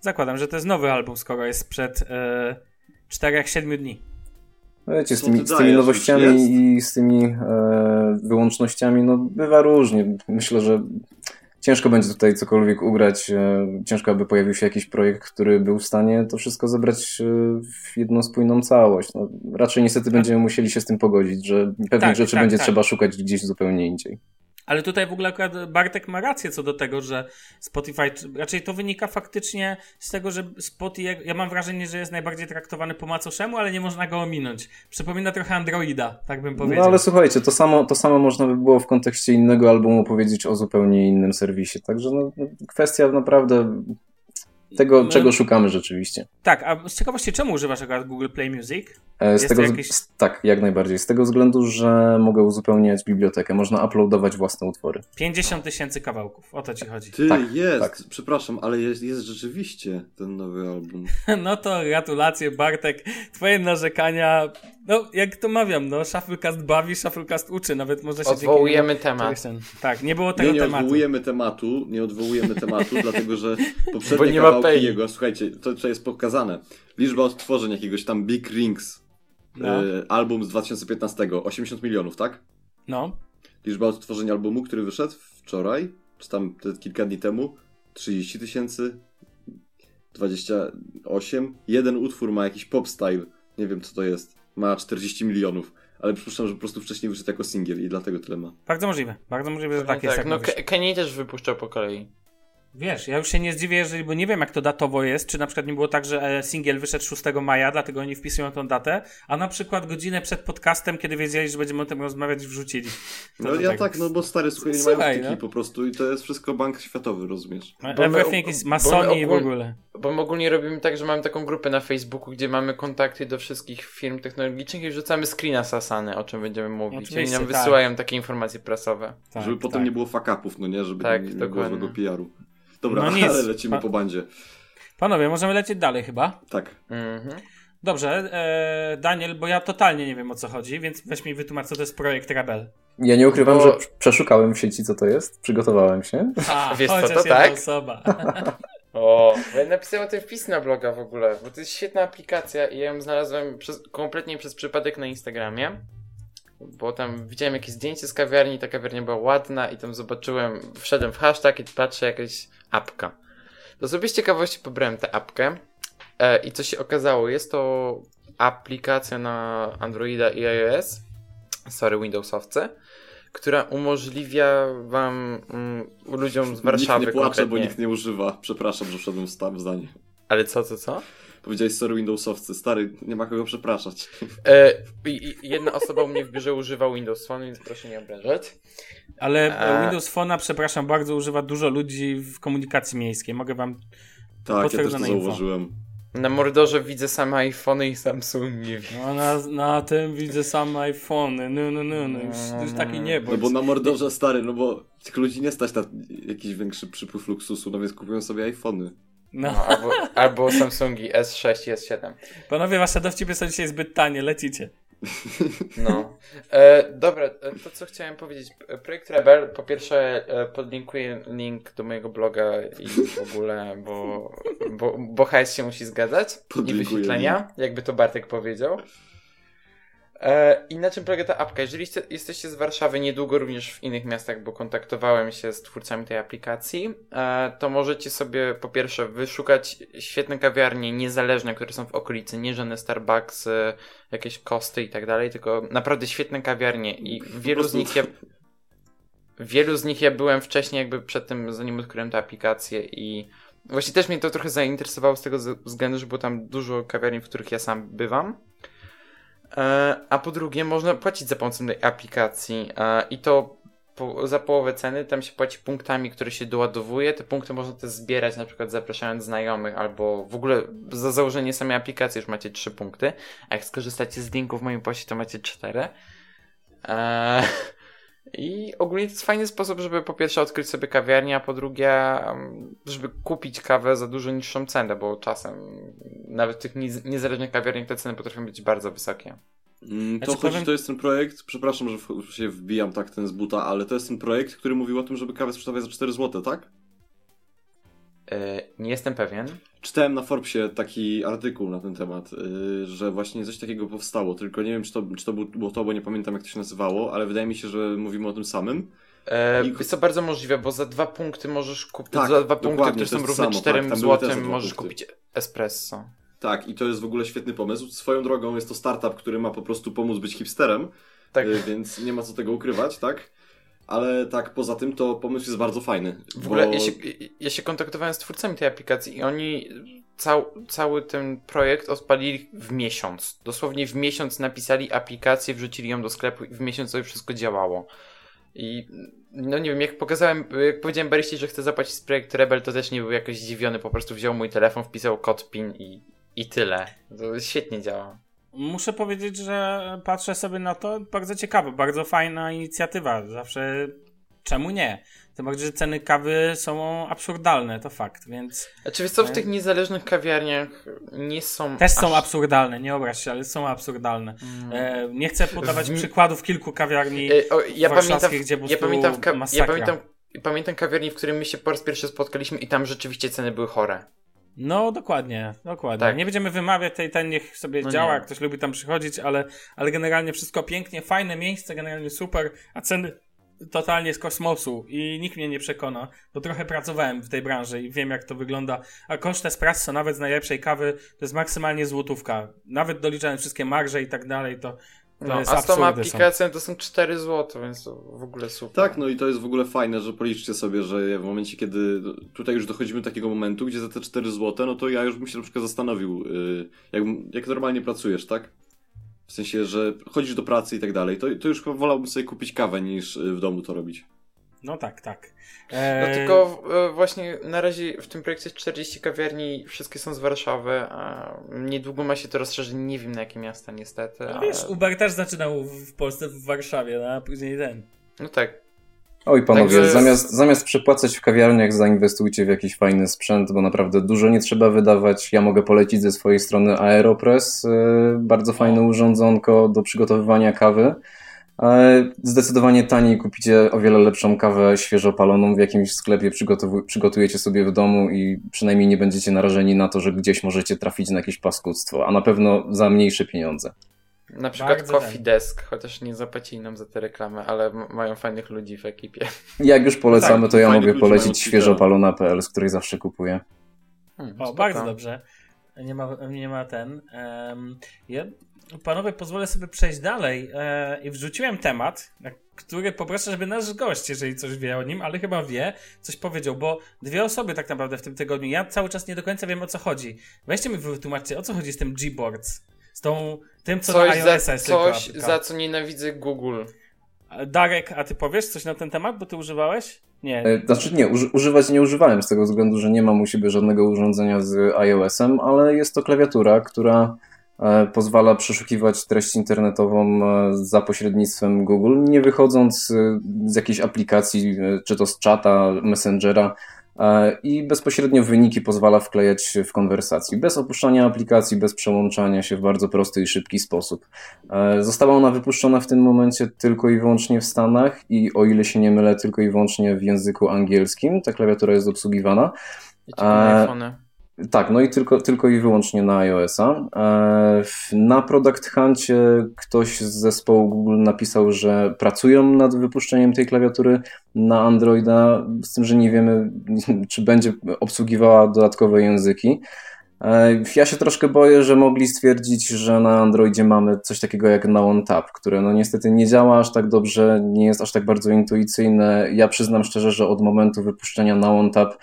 Zakładam, że to jest nowy album, skoro jest sprzed e, 4-7 dni. No Wiecie, z Co tymi, ty z tymi dajesz, nowościami i z tymi e, wyłącznościami, no bywa różnie. Myślę, że ciężko będzie tutaj cokolwiek ugrać. E, ciężko, aby pojawił się jakiś projekt, który był w stanie to wszystko zebrać e, w jedną spójną całość. No, raczej niestety będziemy musieli się z tym pogodzić, że pewnych Tak, rzeczy tak, będzie tak. trzeba szukać gdzieś zupełnie indziej. Ale tutaj w ogóle akurat Bartek ma rację co do tego, że Spotify, raczej to wynika faktycznie z tego, że Spotify, ja mam wrażenie, że jest najbardziej traktowany po macoszemu, ale nie można go ominąć. Przypomina trochę Androida, tak bym powiedział. No ale słuchajcie, to samo, to samo można by było w kontekście innego albumu powiedzieć o zupełnie innym serwisie. Także no, kwestia naprawdę tego, No. czego szukamy rzeczywiście. Tak, a z ciekawości czemu używasz akurat Google Play Music? E, Z Jest tego, jakieś- z- Tak, jak najbardziej. Z tego względu, że mogę uzupełniać bibliotekę. Można uploadować własne utwory. 50 tysięcy kawałków, o to ci chodzi. Ty, Tak, jest, tak. przepraszam, ale jest, jest rzeczywiście ten nowy album. <laughs> No to gratulacje Bartek, twoje narzekania, no jak to mawiam, no Shufflecast bawi, Shufflecast uczy, nawet może się Odwołujemy dzięki temat. Tak, nie było tego Nie, nie tematu. odwołujemy tematu, nie odwołujemy tematu, <laughs> dlatego że Bo poprzednie nie ma kawałki pay. jego, słuchajcie, to, to jest pokazane. Liczba odtworzeń jakiegoś tam Big Rings, No. e, album z 2015, 80 milionów, tak? No, Liczba odtworzeń albumu, który wyszedł wczoraj, czy tam te kilka dni temu, 30 tysięcy, 28. Jeden utwór ma jakiś pop style, nie wiem co to jest, ma 40 milionów, ale przypuszczam, że po prostu wcześniej wyszedł jako singiel i dlatego tyle ma. bardzo możliwe, bardzo możliwe, że tak tak, jest. Jak no Kenny też wypuszczał po kolei. Wiesz, ja już się nie zdziwię, jeżeli, bo nie wiem jak to datowo jest, czy na przykład nie było tak, że e, singiel wyszedł 6 maja, dlatego oni wpisują tą datę, a na przykład godzinę przed podcastem, kiedy wiedzieli, że będziemy o tym rozmawiać, wrzucili. To No to ja tak, no bo stary, słuchaj, nie mają no. po prostu i to jest wszystko bank światowy, rozumiesz? Bo my- Everything is masoni w ogól- ogóle. Bo my ogólnie robimy tak, że mamy taką grupę na Facebooku, gdzie mamy kontakty do wszystkich firm technologicznych i wrzucamy screena z Asany, o czym będziemy mówić. Oczywiście, I nam tak. wysyłają takie informacje prasowe. Tak, Żeby potem tak. nie było fakapów, no nie? Żeby Tak, nie, nie było złego PR-u. Dobra, No <laughs> nic. ale lecimy Pa- po bandzie. Panowie, możemy lecieć dalej chyba. Tak. Mhm. Dobrze, e, Daniel, bo ja totalnie nie wiem o co chodzi, więc weź mi wytłumacz, co to jest projekt Rebel. Ja nie ukrywam, Bo- że przeszukałem w sieci, co to jest. Przygotowałem się. A, <laughs> Wiesz co, to tak? osoba. <laughs> O, ja napisałem ten wpis na bloga w ogóle, bo to jest świetna aplikacja i ja ją znalazłem przez, kompletnie przez przypadek na Instagramie. Bo tam widziałem jakieś zdjęcie z kawiarni, ta kawiarnia była ładna i tam zobaczyłem, wszedłem w hashtag i patrzę jakaś apka. To sobie z ciekawości pobrałem tę apkę e, i co się okazało, jest to aplikacja na Androida i iOS, sorry, Windowsowce, która umożliwia wam, mm, ludziom z Warszawy nikt nie płacze, bo nikt nie używa. Przepraszam, że wszedłem w staw w zdanie. Ale co, co, co? Powiedziałeś sorry Windowsowcy. Stary, nie ma kogo przepraszać. E, jedna osoba u mnie w biurze używa Windows Phone, więc proszę nie obrażać. Ale A- Windows Phone'a, przepraszam bardzo, używa dużo ludzi w komunikacji miejskiej. Mogę wam Tak, ja też to info. zauważyłem. Na Mordorze widzę same iPhony i Samsungi. No, na, na tym widzę same iPhony. No, no, no, no. Już, już taki nie No bo na Mordorze stary, no bo tych ludzi nie stać na jakiś większy przypływ luksusu, no więc kupują sobie iPhony. No. No, albo, albo Samsungi S6 i S7. Panowie, wasze dowcipy są dzisiaj zbyt tanie, lecicie. No. E, dobra, e, to co chciałem powiedzieć. Projekt Rebel, po pierwsze e, podlinkuję link do mojego bloga i w ogóle, bo, bo, bo hajs się musi zgadzać. I Podlinkuję wyświetlenia, jakby to Bartek powiedział. E, I na czym polega ta apka? Jeżeli jeste- jesteście z Warszawy, niedługo również w innych miastach, bo kontaktowałem się z twórcami tej aplikacji, e, to możecie sobie po pierwsze wyszukać świetne kawiarnie niezależne, które są w okolicy, nie żadne Starbucksy, jakieś kosty i tak dalej, tylko naprawdę świetne kawiarnie i wielu z nich ja... Wielu z nich ja byłem wcześniej, jakby przed tym, zanim odkryłem tę aplikację i właśnie też mnie to trochę zainteresowało z tego względu, że było tam dużo kawiarni, w których ja sam bywam. E, A po drugie, można płacić za pomocą tej aplikacji e, i to za połowę ceny. Tam się płaci punktami, które się doładowuje. Te punkty można też zbierać, na przykład zapraszając znajomych, albo w ogóle za założenie samej aplikacji już macie 3 punkty. A jak skorzystacie z linku w moim poście, to macie 4. Eee, <laughs> I ogólnie to jest fajny sposób, żeby po pierwsze odkryć sobie kawiarnię, a po drugie, żeby kupić kawę za dużo niższą cenę, bo czasem nawet w tych niez- niezależnych kawiarniach te ceny potrafią być bardzo wysokie. Mm, To Znaczy, chodzi, powiem- to jest ten projekt, przepraszam, że się wbijam tak ten z buta, ale to jest ten projekt, który mówił o tym, żeby kawę sprzedawać za 4 zł, tak? E, nie jestem pewien. Czytałem na Forbesie taki artykuł na ten temat, yy, że właśnie coś takiego powstało, tylko nie wiem, czy to, czy to był- było to, bo nie pamiętam, jak to się nazywało, ale wydaje mi się, że mówimy o tym samym. E, I- Jest to bardzo możliwe, bo za dwa punkty możesz kupić, Tak, za dwa punkty, które są równe to samo, 4 tak, też za złotym, możesz punkty. kupić espresso. Tak, i to jest w ogóle świetny pomysł. Swoją drogą jest to startup, który ma po prostu pomóc być hipsterem, Tak. więc nie ma co tego ukrywać, tak? Ale tak, poza tym to pomysł jest bardzo fajny. W ogóle bo- ja, się, ja się kontaktowałem z twórcami tej aplikacji i oni cał, cały ten projekt odpalili w miesiąc. Dosłownie w miesiąc napisali aplikację, wrzucili ją do sklepu i w miesiąc sobie wszystko działało. I no nie wiem, jak pokazałem, jak powiedziałem Baryście, że chcę zapłacić z projekt Rebel, to też nie był jakoś zdziwiony, po prostu wziął mój telefon, wpisał kod PIN i, i tyle. To świetnie działa. Muszę powiedzieć, że patrzę sobie na to, bardzo ciekawe, bardzo fajna inicjatywa. Zawsze czemu nie? Tym bardziej, że ceny kawy są absurdalne, to fakt, więc Znaczy wiesz co, w Nie? tych niezależnych kawiarniach nie są też są aż... absurdalne, nie obraź się, ale są absurdalne. Mm. E, nie chcę podawać W- przykładów kilku kawiarni. E, o, ja, pamiętam, warszawskich, gdzie po ja pamiętam, ka- ja pamiętam, pamiętam kawiarni, w którym my się po raz pierwszy spotkaliśmy i tam rzeczywiście ceny były chore. No, dokładnie, dokładnie. Tak. Nie będziemy wymawiać tej, ten niech sobie No działa, nie. ktoś lubi tam przychodzić, ale, ale generalnie wszystko pięknie, fajne miejsce, generalnie super, a ceny totalnie z kosmosu i nikt mnie nie przekona, bo trochę pracowałem w tej branży i wiem jak to wygląda, a koszt espresso nawet z najlepszej kawy to jest maksymalnie złotówka, nawet doliczając wszystkie marże i tak dalej, to, No, jest a z tą aplikacją to są 4 zł, więc to w ogóle super. Tak, no i to jest w ogóle fajne, że policzcie sobie, że w momencie, kiedy tutaj już dochodzimy do takiego momentu, gdzie za te 4 zł, no to ja już bym się na przykład zastanowił, yy, jak, jak normalnie pracujesz, tak? W sensie, że chodzisz do pracy i tak dalej, to, to już wolałbym sobie kupić kawę niż y, w domu to robić. No tak, tak. No E, tylko e, właśnie na razie w tym projekcie jest 40 kawiarni, wszystkie są z Warszawy, a niedługo ma się to rozszerzyć, nie wiem na jakie miasta niestety, no ale... wiesz, Uber też zaczynał w Polsce, w Warszawie, no, a później ten. No tak. Oj panowie, Także- zamiast, zamiast przepłacać w kawiarniach, zainwestujcie w jakiś fajny sprzęt, bo naprawdę dużo nie trzeba wydawać. Ja mogę polecić ze swojej strony Aeropress, yy, bardzo fajne urządzonko do przygotowywania kawy. Zdecydowanie taniej kupicie o wiele lepszą kawę świeżo paloną w jakimś sklepie, przygotujecie sobie w domu i przynajmniej nie będziecie narażeni na to, że gdzieś możecie trafić na jakieś paskudztwo, a na pewno za mniejsze pieniądze. Na przykład Bardzo Coffee tak. Desk, chociaż nie zapłacili nam za te reklamy, ale mają fajnych ludzi w ekipie. Jak już polecamy, Tak, to ja mogę polecić Twittera. świeżopalona.pl, z której zawsze kupuję. Hmm, O, spoko. bardzo dobrze. Nie ma, nie ma ten. Em, ja, panowie, pozwolę sobie przejść dalej e, i wrzuciłem temat, na który poproszę, żeby nasz gość, jeżeli coś wie o nim, ale chyba wie, coś powiedział, bo dwie osoby tak naprawdę w tym tygodniu, ja cały czas nie do końca wiem o co chodzi. Weźcie mi wytłumaczcie, o co chodzi z tym Gboards? Z tą, tym, co na Coś, iOS-a za, jest coś za co nienawidzę Google. Darek, a ty powiesz coś na ten temat, bo ty używałeś? Nie. E, znaczy nie, używać nie używałem z tego względu, że nie mam u siebie żadnego urządzenia z iOS-em, ale jest to klawiatura, która pozwala przeszukiwać treść internetową e, za pośrednictwem Google, nie wychodząc z jakiejś aplikacji, czy to z czata, messengera, E, i bezpośrednio wyniki pozwala wklejać w konwersacji, bez opuszczania aplikacji, bez przełączania się w bardzo prosty i szybki sposób. E, została ona wypuszczona w tym momencie tylko i wyłącznie w Stanach i o ile się nie mylę, tylko i wyłącznie w języku angielskim. Ta klawiatura jest obsługiwana. I iPhone. Tak, no i tylko, tylko i wyłącznie na iOS-a. E, na Product Huncie ktoś z zespołu Google napisał, że pracują nad wypuszczeniem tej klawiatury na Androida, z tym, że nie wiemy, <laughs> czy będzie obsługiwała dodatkowe języki. E, ja się troszkę boję, że mogli stwierdzić, że na Androidzie mamy coś takiego jak Now Tap, które no niestety nie działa aż tak dobrze, nie jest aż tak bardzo intuicyjne. Ja przyznam szczerze, że od momentu wypuszczenia Now Tap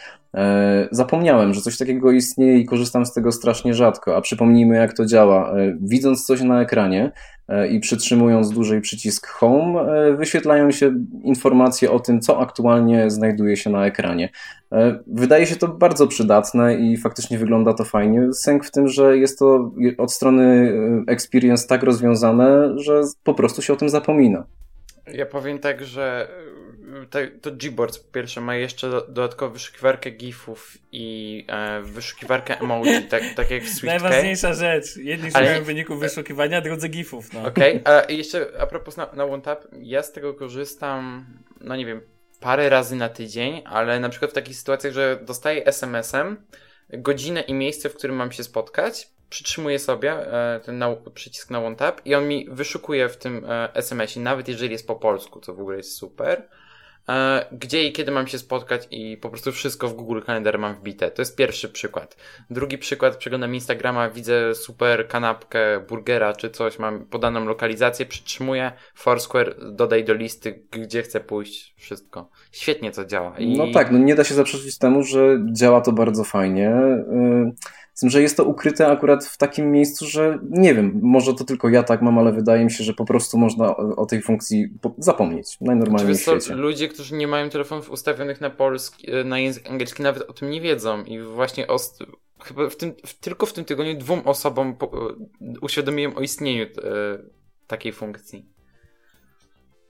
zapomniałem, że coś takiego istnieje i korzystam z tego strasznie rzadko. A przypomnijmy, jak to działa. E, widząc coś na ekranie, E, i przytrzymując dłużej przycisk Home, e, wyświetlają się informacje o tym, co aktualnie znajduje się na ekranie. E, wydaje się to bardzo przydatne i faktycznie wygląda to fajnie. Sęk w tym, że jest to od strony experience tak rozwiązane, że po prostu się o tym zapomina. Ja powiem tak, że to Gboards po pierwsze ma jeszcze dodatkową wyszukiwarkę gifów i e, wyszukiwarkę emoji, <laughs> tak, tak jak w SweetK. Najważniejsza rzecz. Jedni Ale... szukają wyników wyszukiwania, drudzy gifów. No. Okej, okay. <laughs> a jeszcze a propos na, na OneTap, ja z tego korzystam, no nie wiem, parę razy na tydzień, ale na przykład w takich sytuacjach, że dostaję SMS-em godzinę i miejsce, w którym mam się spotkać, przytrzymuję sobie e, ten na, przycisk na OneTap i on mi wyszukuje w tym e, SMS-ie, nawet jeżeli jest po polsku, co w ogóle jest super. E, gdzie i kiedy mam się spotkać i po prostu wszystko w Google Calendar mam wbite. To jest pierwszy przykład. Drugi przykład, przeglądam Instagrama, widzę super kanapkę, burgera czy coś, mam podaną lokalizację, przytrzymuję Foursquare, dodaj do listy, gdzie chcę pójść, wszystko. Świetnie to działa. I... No tak, no nie da się zaprzeczyć temu, że działa to bardzo fajnie. Yy z tym, że jest to ukryte akurat w takim miejscu, że nie wiem, może to tylko ja tak mam, ale wydaje mi się, że po prostu można o tej funkcji zapomnieć najnormalniej w świecie. To ludzie, którzy nie mają telefonów ustawionych na polski, e, na język angielski nawet o tym nie wiedzą i właśnie o, chyba w tym, w, tylko w tym tygodniu dwóm osobom po, e, uświadomiłem o istnieniu e, takiej funkcji.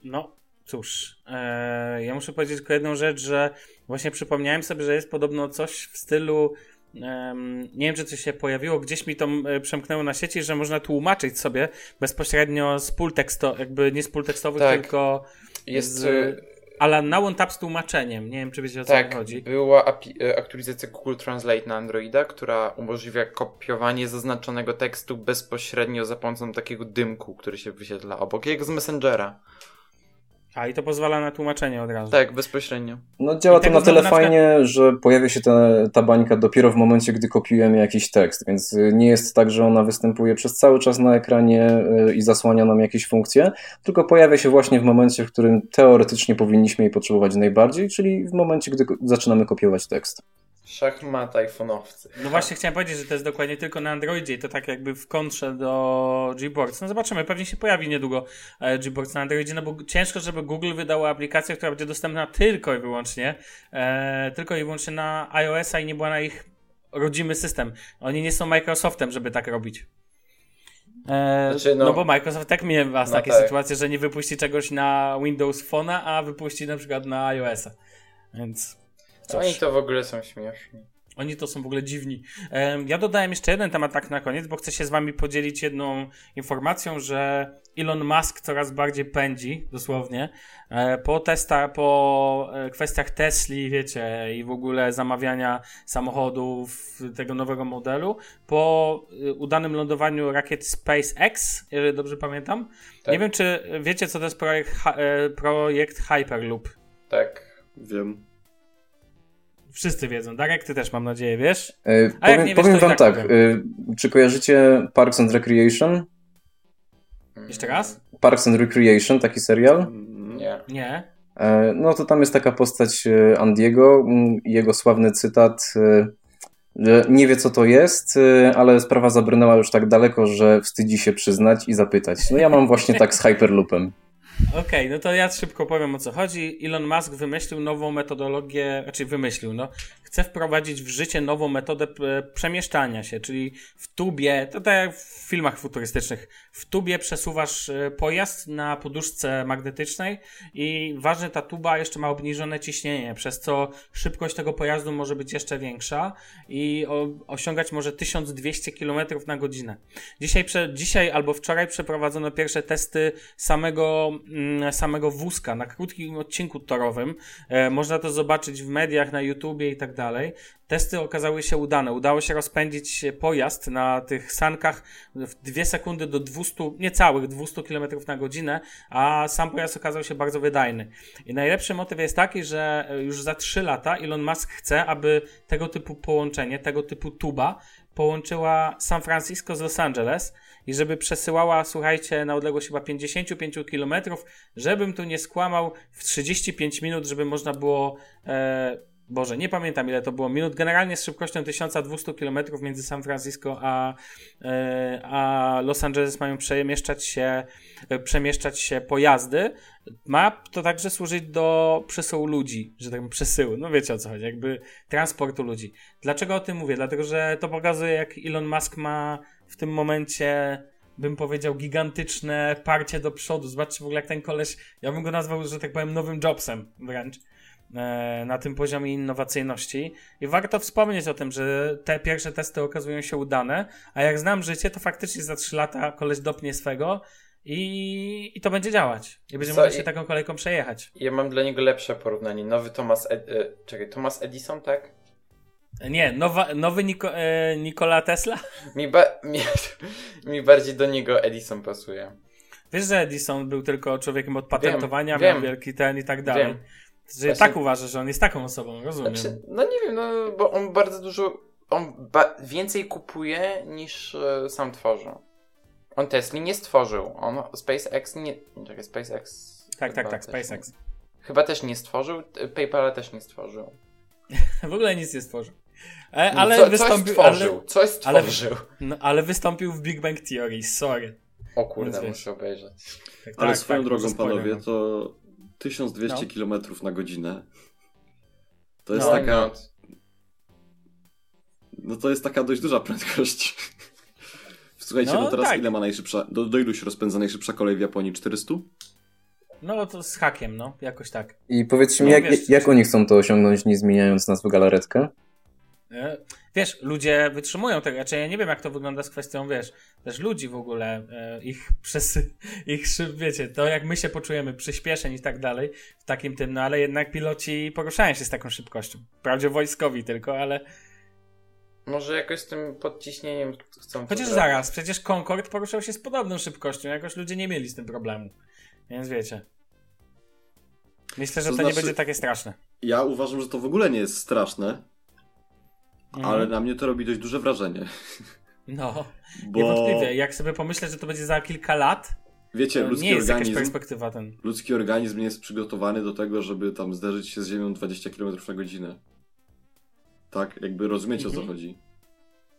No, cóż, e, ja muszę powiedzieć tylko jedną rzecz, że właśnie przypomniałem sobie, że jest podobno coś w stylu nie wiem, czy coś się pojawiło, gdzieś mi to przemknęło na sieci, że można tłumaczyć sobie bezpośrednio z pól tekstowych, jakby nie z pól tekstowych, tak. tylko jest... z, e, ale na OneTap z tłumaczeniem. Nie wiem, czy wiecie o co tak, chodzi. była e, aktualizacja Google Translate na Androida, która umożliwia kopiowanie zaznaczonego tekstu bezpośrednio za pomocą takiego dymku, który się wyświetla obok, jak z Messengera. A i to pozwala na tłumaczenie od razu. Tak, bezpośrednio. No działa to na tyle na fajnie, że pojawia się ta, ta bańka dopiero w momencie, gdy kopiujemy jakiś tekst, więc y, nie jest tak, że ona występuje przez cały czas na ekranie y, i zasłania nam jakieś funkcje, tylko pojawia się właśnie w momencie, w którym teoretycznie powinniśmy jej potrzebować najbardziej, czyli w momencie, gdy zaczynamy kopiować tekst. Szachmat iPhone'owcy. No właśnie chciałem powiedzieć, że to jest dokładnie tylko na Androidzie i to tak jakby w kontrze do Gboards. No zobaczymy, pewnie się pojawi niedługo e, Gboards na Androidzie, no bo ciężko, żeby Google wydało aplikację, która będzie dostępna tylko i wyłącznie, e, tylko i wyłącznie na iOS-a i nie była na ich rodzimy system. Oni nie są Microsoftem, żeby tak robić. E, znaczy, no, no, bo Microsoft tak miewa no takie tak. sytuacje, że nie wypuści czegoś na Windows Phone'a, a wypuści na przykład na iOS-a. Więc Cóż. Oni to w ogóle są śmieszni. Oni to są w ogóle dziwni. Ja dodałem jeszcze jeden temat tak na koniec, bo chcę się z wami podzielić jedną informacją, że Elon Musk coraz bardziej pędzi, dosłownie, e, po testach, po e, kwestiach Tesli, wiecie, i w ogóle zamawiania samochodów tego nowego modelu, po e, udanym lądowaniu rakiet SpaceX, jeżeli dobrze pamiętam. Tak. Nie wiem, czy wiecie, co to jest projekt, projekt Hyperloop. Tak, wiem. Wszyscy wiedzą. Darek, ty też mam nadzieję, wiesz? E, powiem, wiesz, powiem wam tak, tak e, czy kojarzycie Parks and Recreation? Jeszcze raz? Parks and Recreation, taki serial? Nie. Nie. E, no to tam jest taka postać e, Andiego jego sławny cytat, e, że nie wie co to jest, ale sprawa zabrnęła już tak daleko, że wstydzi się przyznać i zapytać. No ja mam właśnie tak z <laughs> Hyperloopem. Okej, no to ja szybko powiem o co chodzi. Elon Musk wymyślił nową metodologię, znaczy wymyślił, no, chce wprowadzić w życie nową metodę e, przemieszczania się, czyli w tubie, to tak jak w filmach futurystycznych, w tubie przesuwasz e, pojazd na poduszce magnetycznej i ważne, ta tuba jeszcze ma obniżone ciśnienie, przez co szybkość tego pojazdu może być jeszcze większa i osiągać może 1200 km na godzinę. Dzisiaj, dzisiaj albo wczoraj przeprowadzono pierwsze testy samego, mm, samego wózka na krótkim odcinku torowym. E, można to zobaczyć w mediach, na YouTubie i tak dalej. Testy okazały się udane. Udało się rozpędzić pojazd na tych sankach w 2 sekundy do 200, niecałych 200 km na godzinę, a sam pojazd okazał się bardzo wydajny. I najlepszy motyw jest taki, że już za 3 lata Elon Musk chce, aby tego typu połączenie, tego typu tuba połączyła San Francisco z Los Angeles i żeby przesyłała, słuchajcie, na odległość chyba 55 km, żebym tu nie skłamał, w 35 minut, żeby można było e, Boże, nie pamiętam ile to było minut. Generalnie z szybkością 1200 km między San Francisco a, e, a Los Angeles mają przemieszczać się, e, przemieszczać się pojazdy. Ma to także służyć do przesyłu ludzi, że tak przesyłu. No wiecie o co chodzi, jakby transportu ludzi. Dlaczego o tym mówię? Dlatego, że to pokazuje, jak Elon Musk ma w tym momencie bym powiedział, gigantyczne parcie do przodu. Zobaczcie w ogóle, jak ten koleś, ja bym go nazwał, że tak powiem, nowym Jobsem wręcz. E, na tym poziomie innowacyjności. I warto wspomnieć o tym, że te pierwsze testy okazują się udane, a jak znam życie, to faktycznie za 3 lata koleś dopnie swego i, i to będzie działać. I będzie mógł się taką kolejką przejechać. Ja mam dla niego lepsze porównanie. Nowy Thomas, Ed, e, czekaj, Thomas Edison, tak? Nie, nowa, nowy Niko, e, Nikola Tesla? Mi, ba, mi, <laughs> mi bardziej do niego Edison pasuje. Wiesz, że Edison był tylko człowiekiem od patentowania, wiem, miał wiem. wielki ten i tak dalej. Wiem. Że Właśnie... tak uważasz, że on jest taką osobą, rozumiem. Znaczy, no nie wiem, no bo on bardzo dużo, on ba więcej kupuje niż e, sam tworzy. On Tesla nie stworzył, on SpaceX nie, czekaj, SpaceX... Tak, tak, tak, SpaceX. Nie. Chyba też nie stworzył, PayPala też nie stworzył. <laughs> w ogóle nic nie stworzył. E, no ale co, wystąpił. Coś stworzył, ale, coś stworzył. Ale, no, ale wystąpił w Big Bang Theory, sorry. O kurde, muszę obejrzeć. Tak, ale tak, swoją tak, drogą, panowie, to 1200 no. km na godzinę. To jest no, taka. No to jest taka dość duża prędkość. <laughs> Słuchajcie, no, no teraz tak. ile ma najszybsza. Do, do ilu się rozpędza najszybsza kolej w Japonii? 400? No to z hakiem, no, jakoś tak. I powiedzcie mi, no, jak, wiesz, jak oni chcą to osiągnąć, nie zmieniając nazwy galaretkę? Wiesz, ludzie wytrzymują tego, znaczy ja nie wiem jak to wygląda z kwestią, wiesz, też ludzi w ogóle, e, ich <laughs> przez, ich, wiecie, to jak my się poczujemy, przyspieszeń i tak dalej, w takim tym, no ale jednak piloci poruszają się z taką szybkością. Wprawdzie wojskowi tylko, ale... Może jakoś z tym podciśnieniem chcą... Chociaż zaraz, przecież Concorde poruszał się z podobną szybkością, jakoś ludzie nie mieli z tym problemu. Więc wiecie. Myślę, że to, to znaczy, nie będzie takie straszne. Ja uważam, że to w ogóle nie jest straszne, Mhm. Ale na mnie to robi dość duże wrażenie. No, <laughs> Bo... niewątpliwie. Jak sobie pomyślę, że to będzie za kilka lat, Wiecie, ludzki nie jest organizm, perspektywa ten. Ludzki organizm nie jest przygotowany do tego, żeby tam zderzyć się z Ziemią 20 km na godzinę. Tak, jakby rozumiecie mhm. o co mhm. chodzi.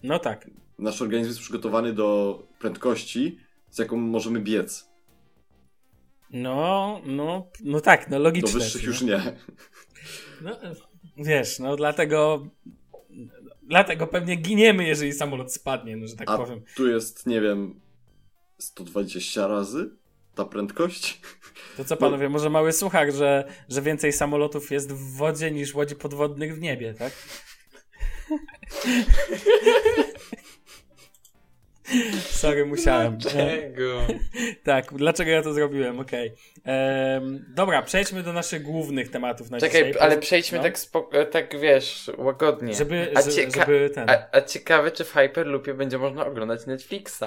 No tak. Nasz organizm jest przygotowany do prędkości, z jaką możemy biec. No, no, no tak, no logicznie. Do wyższych no. już nie. No, wiesz, no dlatego Dlatego pewnie giniemy, jeżeli samolot spadnie, no, że tak A powiem. Tu jest, nie wiem, 120 razy ta prędkość. To co panowie, może mały słuchak, że, że więcej samolotów jest w wodzie niż łodzi podwodnych w niebie, tak? <laughs> Sorry, musiałem. Dlaczego? tak, dlaczego ja to zrobiłem? Okej. Okay. dobra, przejdźmy do naszych głównych tematów na Czekaj, dzisiaj. ale przejdźmy no. tak, tak, wiesz, łagodnie. Żeby, a, cieka żeby ten... a, a ciekawe, czy w Hyperloopie będzie można oglądać Netflixa.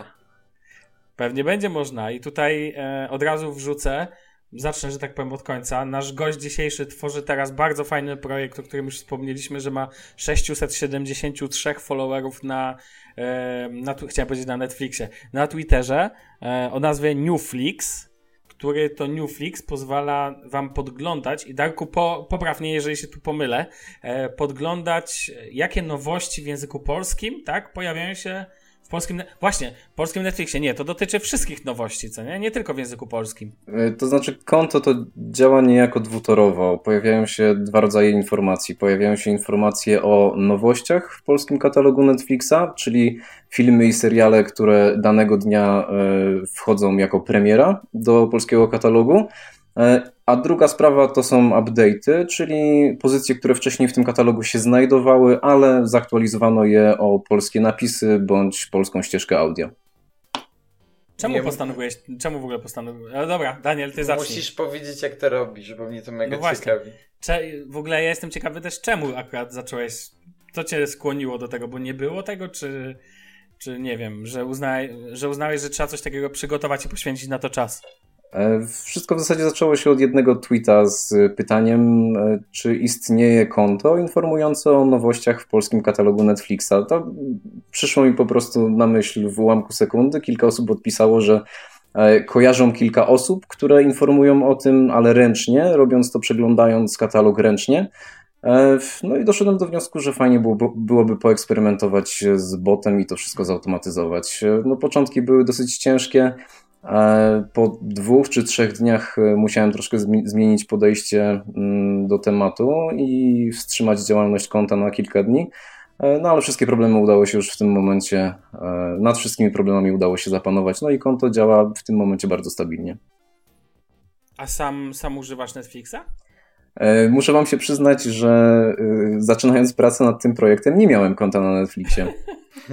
Pewnie będzie można i tutaj e, od razu wrzucę, zacznę, że tak powiem, od końca. Nasz gość dzisiejszy tworzy teraz bardzo fajny projekt, o którym już wspomnieliśmy, że ma 673 followerów na, e, na chciałem powiedzieć na Netflixie, na Twitterze e, o nazwie Newflix, który to Newflix pozwala wam podglądać i Darku, po, poprawnie, jeżeli się tu pomylę, e, podglądać jakie nowości w języku polskim, tak, pojawiają się polskim, właśnie, polskim Netflixie, nie, to dotyczy wszystkich nowości, co nie? Nie tylko w języku polskim. E, to znaczy, konto to działa niejako dwutorowo. Pojawiają się dwa rodzaje informacji. Pojawiają się informacje o nowościach w polskim katalogu Netflixa, czyli filmy i seriale, które danego dnia e, wchodzą jako premiera do polskiego katalogu. E, a druga sprawa to są update'y, czyli pozycje, które wcześniej w tym katalogu się znajdowały, ale zaktualizowano je o polskie napisy bądź polską ścieżkę audio. Czemu nie postanowiłeś, czemu w ogóle postanowiłeś? No dobra, Daniel, ty zacznij. Musisz powiedzieć, jak to robisz, bo mnie to mega no ciekawi. Cze w ogóle ja jestem ciekawy też, czemu akurat zacząłeś, co cię skłoniło do tego, bo nie było tego, czy, czy nie wiem, że, uznaj, że uznałeś, że trzeba coś takiego przygotować i poświęcić na to czas? E, wszystko w zasadzie zaczęło się od jednego tweeta z pytaniem, e, czy istnieje konto informujące o nowościach w polskim katalogu Netflixa. To przyszło mi po prostu na myśl w ułamku sekundy. Kilka osób odpisało, że e, kojarzą kilka osób, które informują o tym, ale ręcznie, robiąc to przeglądając katalog ręcznie. No i doszedłem do wniosku, że fajnie byłoby poeksperymentować z botem i to wszystko zautomatyzować. No początki były dosyć ciężkie. Po dwóch czy trzech dniach e, musiałem troszkę zmienić podejście mm, do tematu i wstrzymać działalność konta na kilka dni. E, no ale wszystkie problemy udało się już w tym momencie, e, nad wszystkimi problemami udało się zapanować. No i konto działa w tym momencie bardzo stabilnie. A sam, sam używasz Netflixa? Muszę Wam się przyznać, że zaczynając pracę nad tym projektem, nie miałem konta na Netflixie.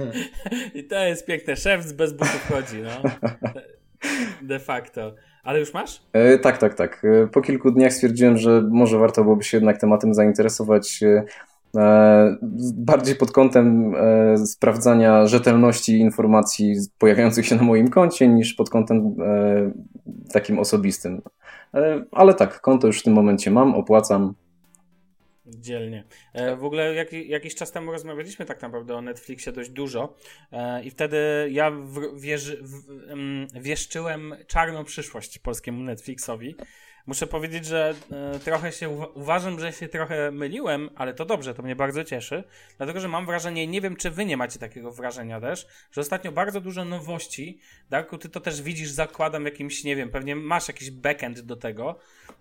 <laughs> I to jest piękne. Szef bez butów chodzi. No. <laughs> De facto. Ale już masz? E, tak, tak, tak. E, po kilku dniach stwierdziłem, że może warto byłoby się jednak tematem zainteresować e, e bardziej pod kątem e, sprawdzania rzetelności informacji pojawiających się na moim koncie, niż pod kątem e, takim osobistym. ale tak, konto już w tym momencie mam, opłacam. Dzielnie. E, w ogóle jak, jakiś czas temu rozmawialiśmy tak naprawdę o Netflixie dość dużo e, i wtedy ja w, wierzy, w, wieszczyłem czarną przyszłość polskiemu Netflixowi. Muszę powiedzieć, że e, trochę się uważam, że się trochę myliłem, ale to dobrze, to mnie bardzo cieszy, dlatego że mam wrażenie, nie wiem czy wy nie macie takiego wrażenia też, że ostatnio bardzo dużo nowości. Darku, ty to też widzisz, zakładam jakimś, nie wiem, pewnie masz jakiś backend do tego.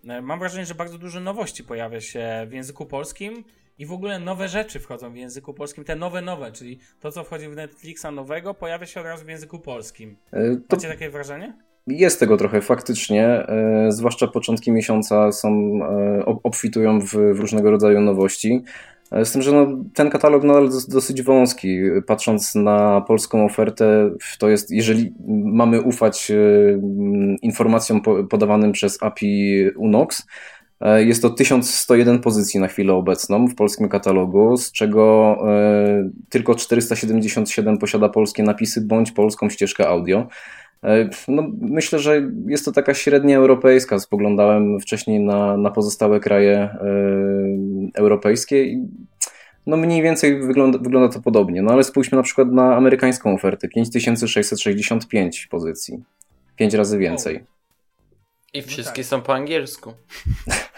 E, mam wrażenie, że bardzo dużo nowości pojawia się w języku polskim i w ogóle nowe rzeczy wchodzą w języku polskim, te nowe, nowe, czyli to, co wchodzi w Netflixa nowego, pojawia się od razu w języku polskim. E, to... Macie takie wrażenie? Jest tego trochę faktycznie, e, zwłaszcza początki miesiąca są, e, obfitują w, w różnego rodzaju nowości. E, z tym, że no, ten katalog nadal dosyć wąski. Patrząc na polską ofertę, to jest, jeżeli mamy ufać informacjom podawanym przez API Unox, jest to 1101 pozycji na chwilę obecną w polskim katalogu, z czego tylko 477 posiada polskie napisy bądź polską ścieżkę audio. E, no, myślę, że jest to taka średnia europejska. Spoglądałem wcześniej na, na pozostałe kraje e, europejskie i no mniej więcej wygląda, wygląda to podobnie. No ale spójrzmy na przykład na amerykańską ofertę. 5665 pozycji. 5 razy więcej. I wszystkie no tak. są po angielsku. <laughs>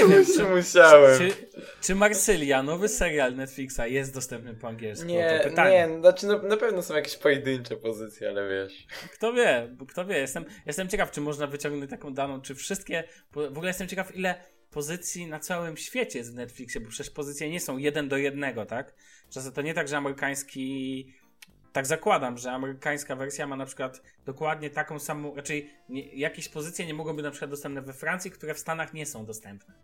nie wiem, czy musiałem. Czy, czy Marsylia, nowy serial Netflixa, jest dostępny po angielsku? Nie, nie, znaczy na, na, pewno są jakieś pojedyncze pozycje, ale wiesz. Kto wie, kto wie. Jestem, jestem ciekaw, czy można wyciągnąć taką daną, czy wszystkie. W ogóle jestem ciekaw, ile pozycji na całym świecie jest w Netflixie, bo przecież pozycje nie są jeden do jednego, tak? Czasem to nie tak, że amerykański tak zakładam, że amerykańska wersja ma na przykład dokładnie taką samą, raczej nie, jakieś pozycje nie mogą być na przykład dostępne we Francji, które w Stanach nie są dostępne.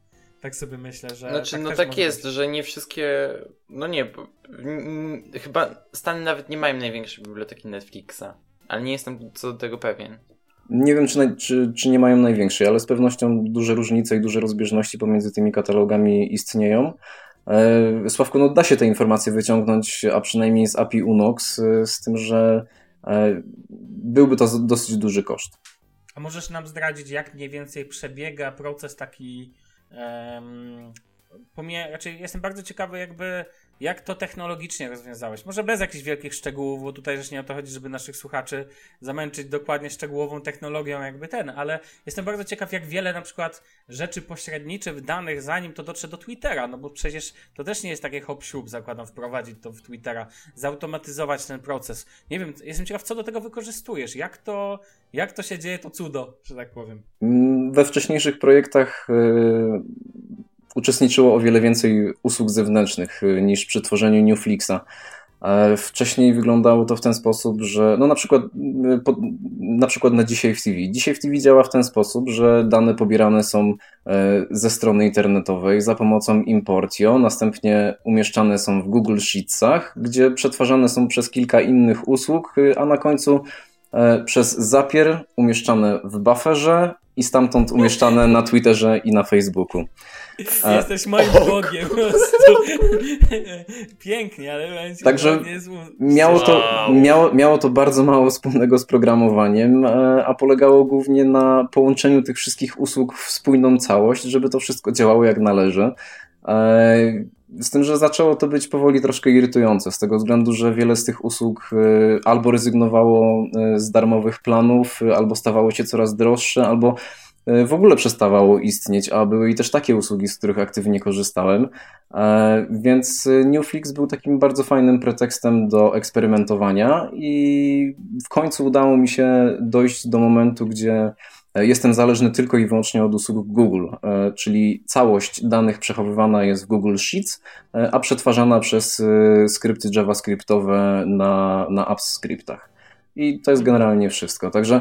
Tak sobie myślę, że. Znaczy, tak no tak jest, być. że nie wszystkie. No nie, bo, chyba Stany nawet nie mają największej biblioteki Netflixa, ale nie jestem co do tego pewien. Nie wiem, czy, czy, czy nie mają największej, ale z pewnością duże różnice i duże rozbieżności pomiędzy tymi katalogami istnieją. E, Sławku, no da się te informacje wyciągnąć, a przynajmniej z API Unox, e, z tym, że e, byłby to dosyć duży koszt. A możesz nam zdradzić, jak mniej więcej przebiega proces taki. Um, pomie- raczej jestem bardzo ciekawy, jakby jak to technologicznie rozwiązałeś? Może bez jakichś wielkich szczegółów, bo tutaj też nie o to chodzi, żeby naszych słuchaczy zamęczyć dokładnie szczegółową technologią jakby ten, ale jestem bardzo ciekaw, jak wiele na przykład rzeczy pośredniczych danych, zanim to dotrze do Twittera, no bo przecież to też nie jest takie hop siup zakładam, wprowadzić to w Twittera, zautomatyzować ten proces. Nie wiem, jestem ciekaw, co do tego wykorzystujesz, jak to, jak to się dzieje, to cudo, że tak powiem. Mm, we wcześniejszych projektach yy, uczestniczyło o wiele więcej usług zewnętrznych yy, niż przy tworzeniu Newflixa. E, wcześniej wyglądało to w ten sposób, że no na przykład, po, na przykład na dzisiaj w TV. Dzisiaj w TV działa w ten sposób, że dane pobierane są e, ze strony internetowej za pomocą Importio, następnie umieszczane są w Google Sheetsach, gdzie przetwarzane są przez kilka innych usług, a na końcu E, przez zapier umieszczane w bufferze i stamtąd umieszczane na Twitterze i na Facebooku. E, Jesteś moim bogiem po prostu. <laughs> Pięknie, ale Także miało to, miało, miało to bardzo mało wspólnego z programowaniem, e, a polegało głównie na połączeniu tych wszystkich usług w spójną całość, żeby to wszystko działało jak należy. Z tym, że zaczęło to być powoli troszkę irytujące, z tego względu, że wiele z tych usług y, albo rezygnowało z darmowych planów, albo stawało się coraz droższe, albo w ogóle przestawało istnieć, a były i też takie usługi, z których aktywnie korzystałem. E, więc Newflix był takim bardzo fajnym pretekstem do eksperymentowania i w końcu udało mi się dojść do momentu, gdzie E, jestem zależny tylko i wyłącznie od usług Google, e, czyli całość danych przechowywana jest w Google Sheets, e, a przetwarzana przez skrypty JavaScriptowe na, na apps scriptach. I to jest generalnie wszystko. Także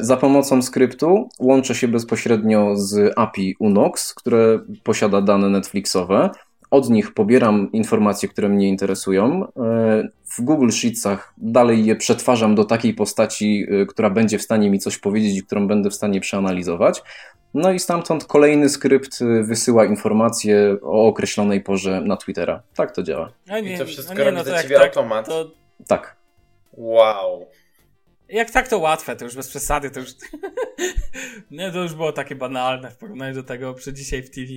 za pomocą skryptu łączę się bezpośrednio z API Unox, które posiada dane Netflixowe od nich pobieram informacje, które mnie interesują. E, w Google Sheetsach dalej je przetwarzam do takiej postaci, e, która będzie w stanie mi coś powiedzieć i którą będę w stanie przeanalizować. No i stamtąd kolejny skrypt e, wysyła informacje o określonej porze na Twittera. Tak to działa. A nie, I to wszystko nie, robi no za ciebie tak, automat? To... Tak. Wow. Jak tak to łatwe, to już bez przesady, to już... <laughs> nie, to już było takie banalne w porównaniu do tego przy dzisiaj w TV.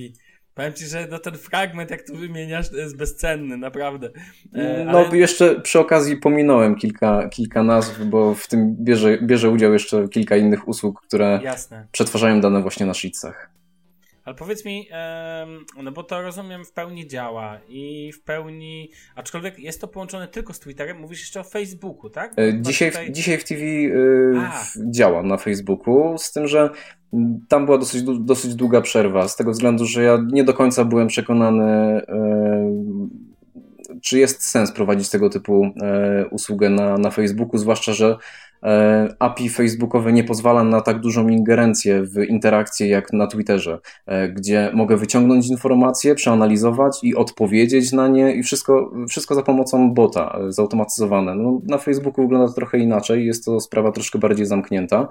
Powiem ci, że no ten fragment, jak tu wymieniasz, to jest bezcenny, naprawdę. E, no, ale... jeszcze przy okazji pominąłem kilka, kilka nazw, bo w tym bierze, bierze udział jeszcze kilka innych usług, które Jasne. przetwarzają dane właśnie na sheetsach. Ale powiedz mi, no bo to rozumiem w pełni działa i w pełni, aczkolwiek jest to połączone tylko z Twitterem, mówisz jeszcze o Facebooku, tak? E, dzisiaj, tutaj... dzisiaj w TV y, działa na Facebooku, z tym, że tam była dosyć, dosyć długa przerwa, z tego względu, że ja nie do końca byłem przekonany, y, czy jest sens prowadzić tego typu y, usługę na, na Facebooku, zwłaszcza, że E, API facebookowe nie pozwala na tak dużą ingerencję w interakcje jak na Twitterze, e, gdzie mogę wyciągnąć informacje, przeanalizować i odpowiedzieć na nie i wszystko, wszystko za pomocą bota, e, zautomatyzowane. No, na Facebooku wygląda to trochę inaczej, jest to sprawa troszkę bardziej zamknięta.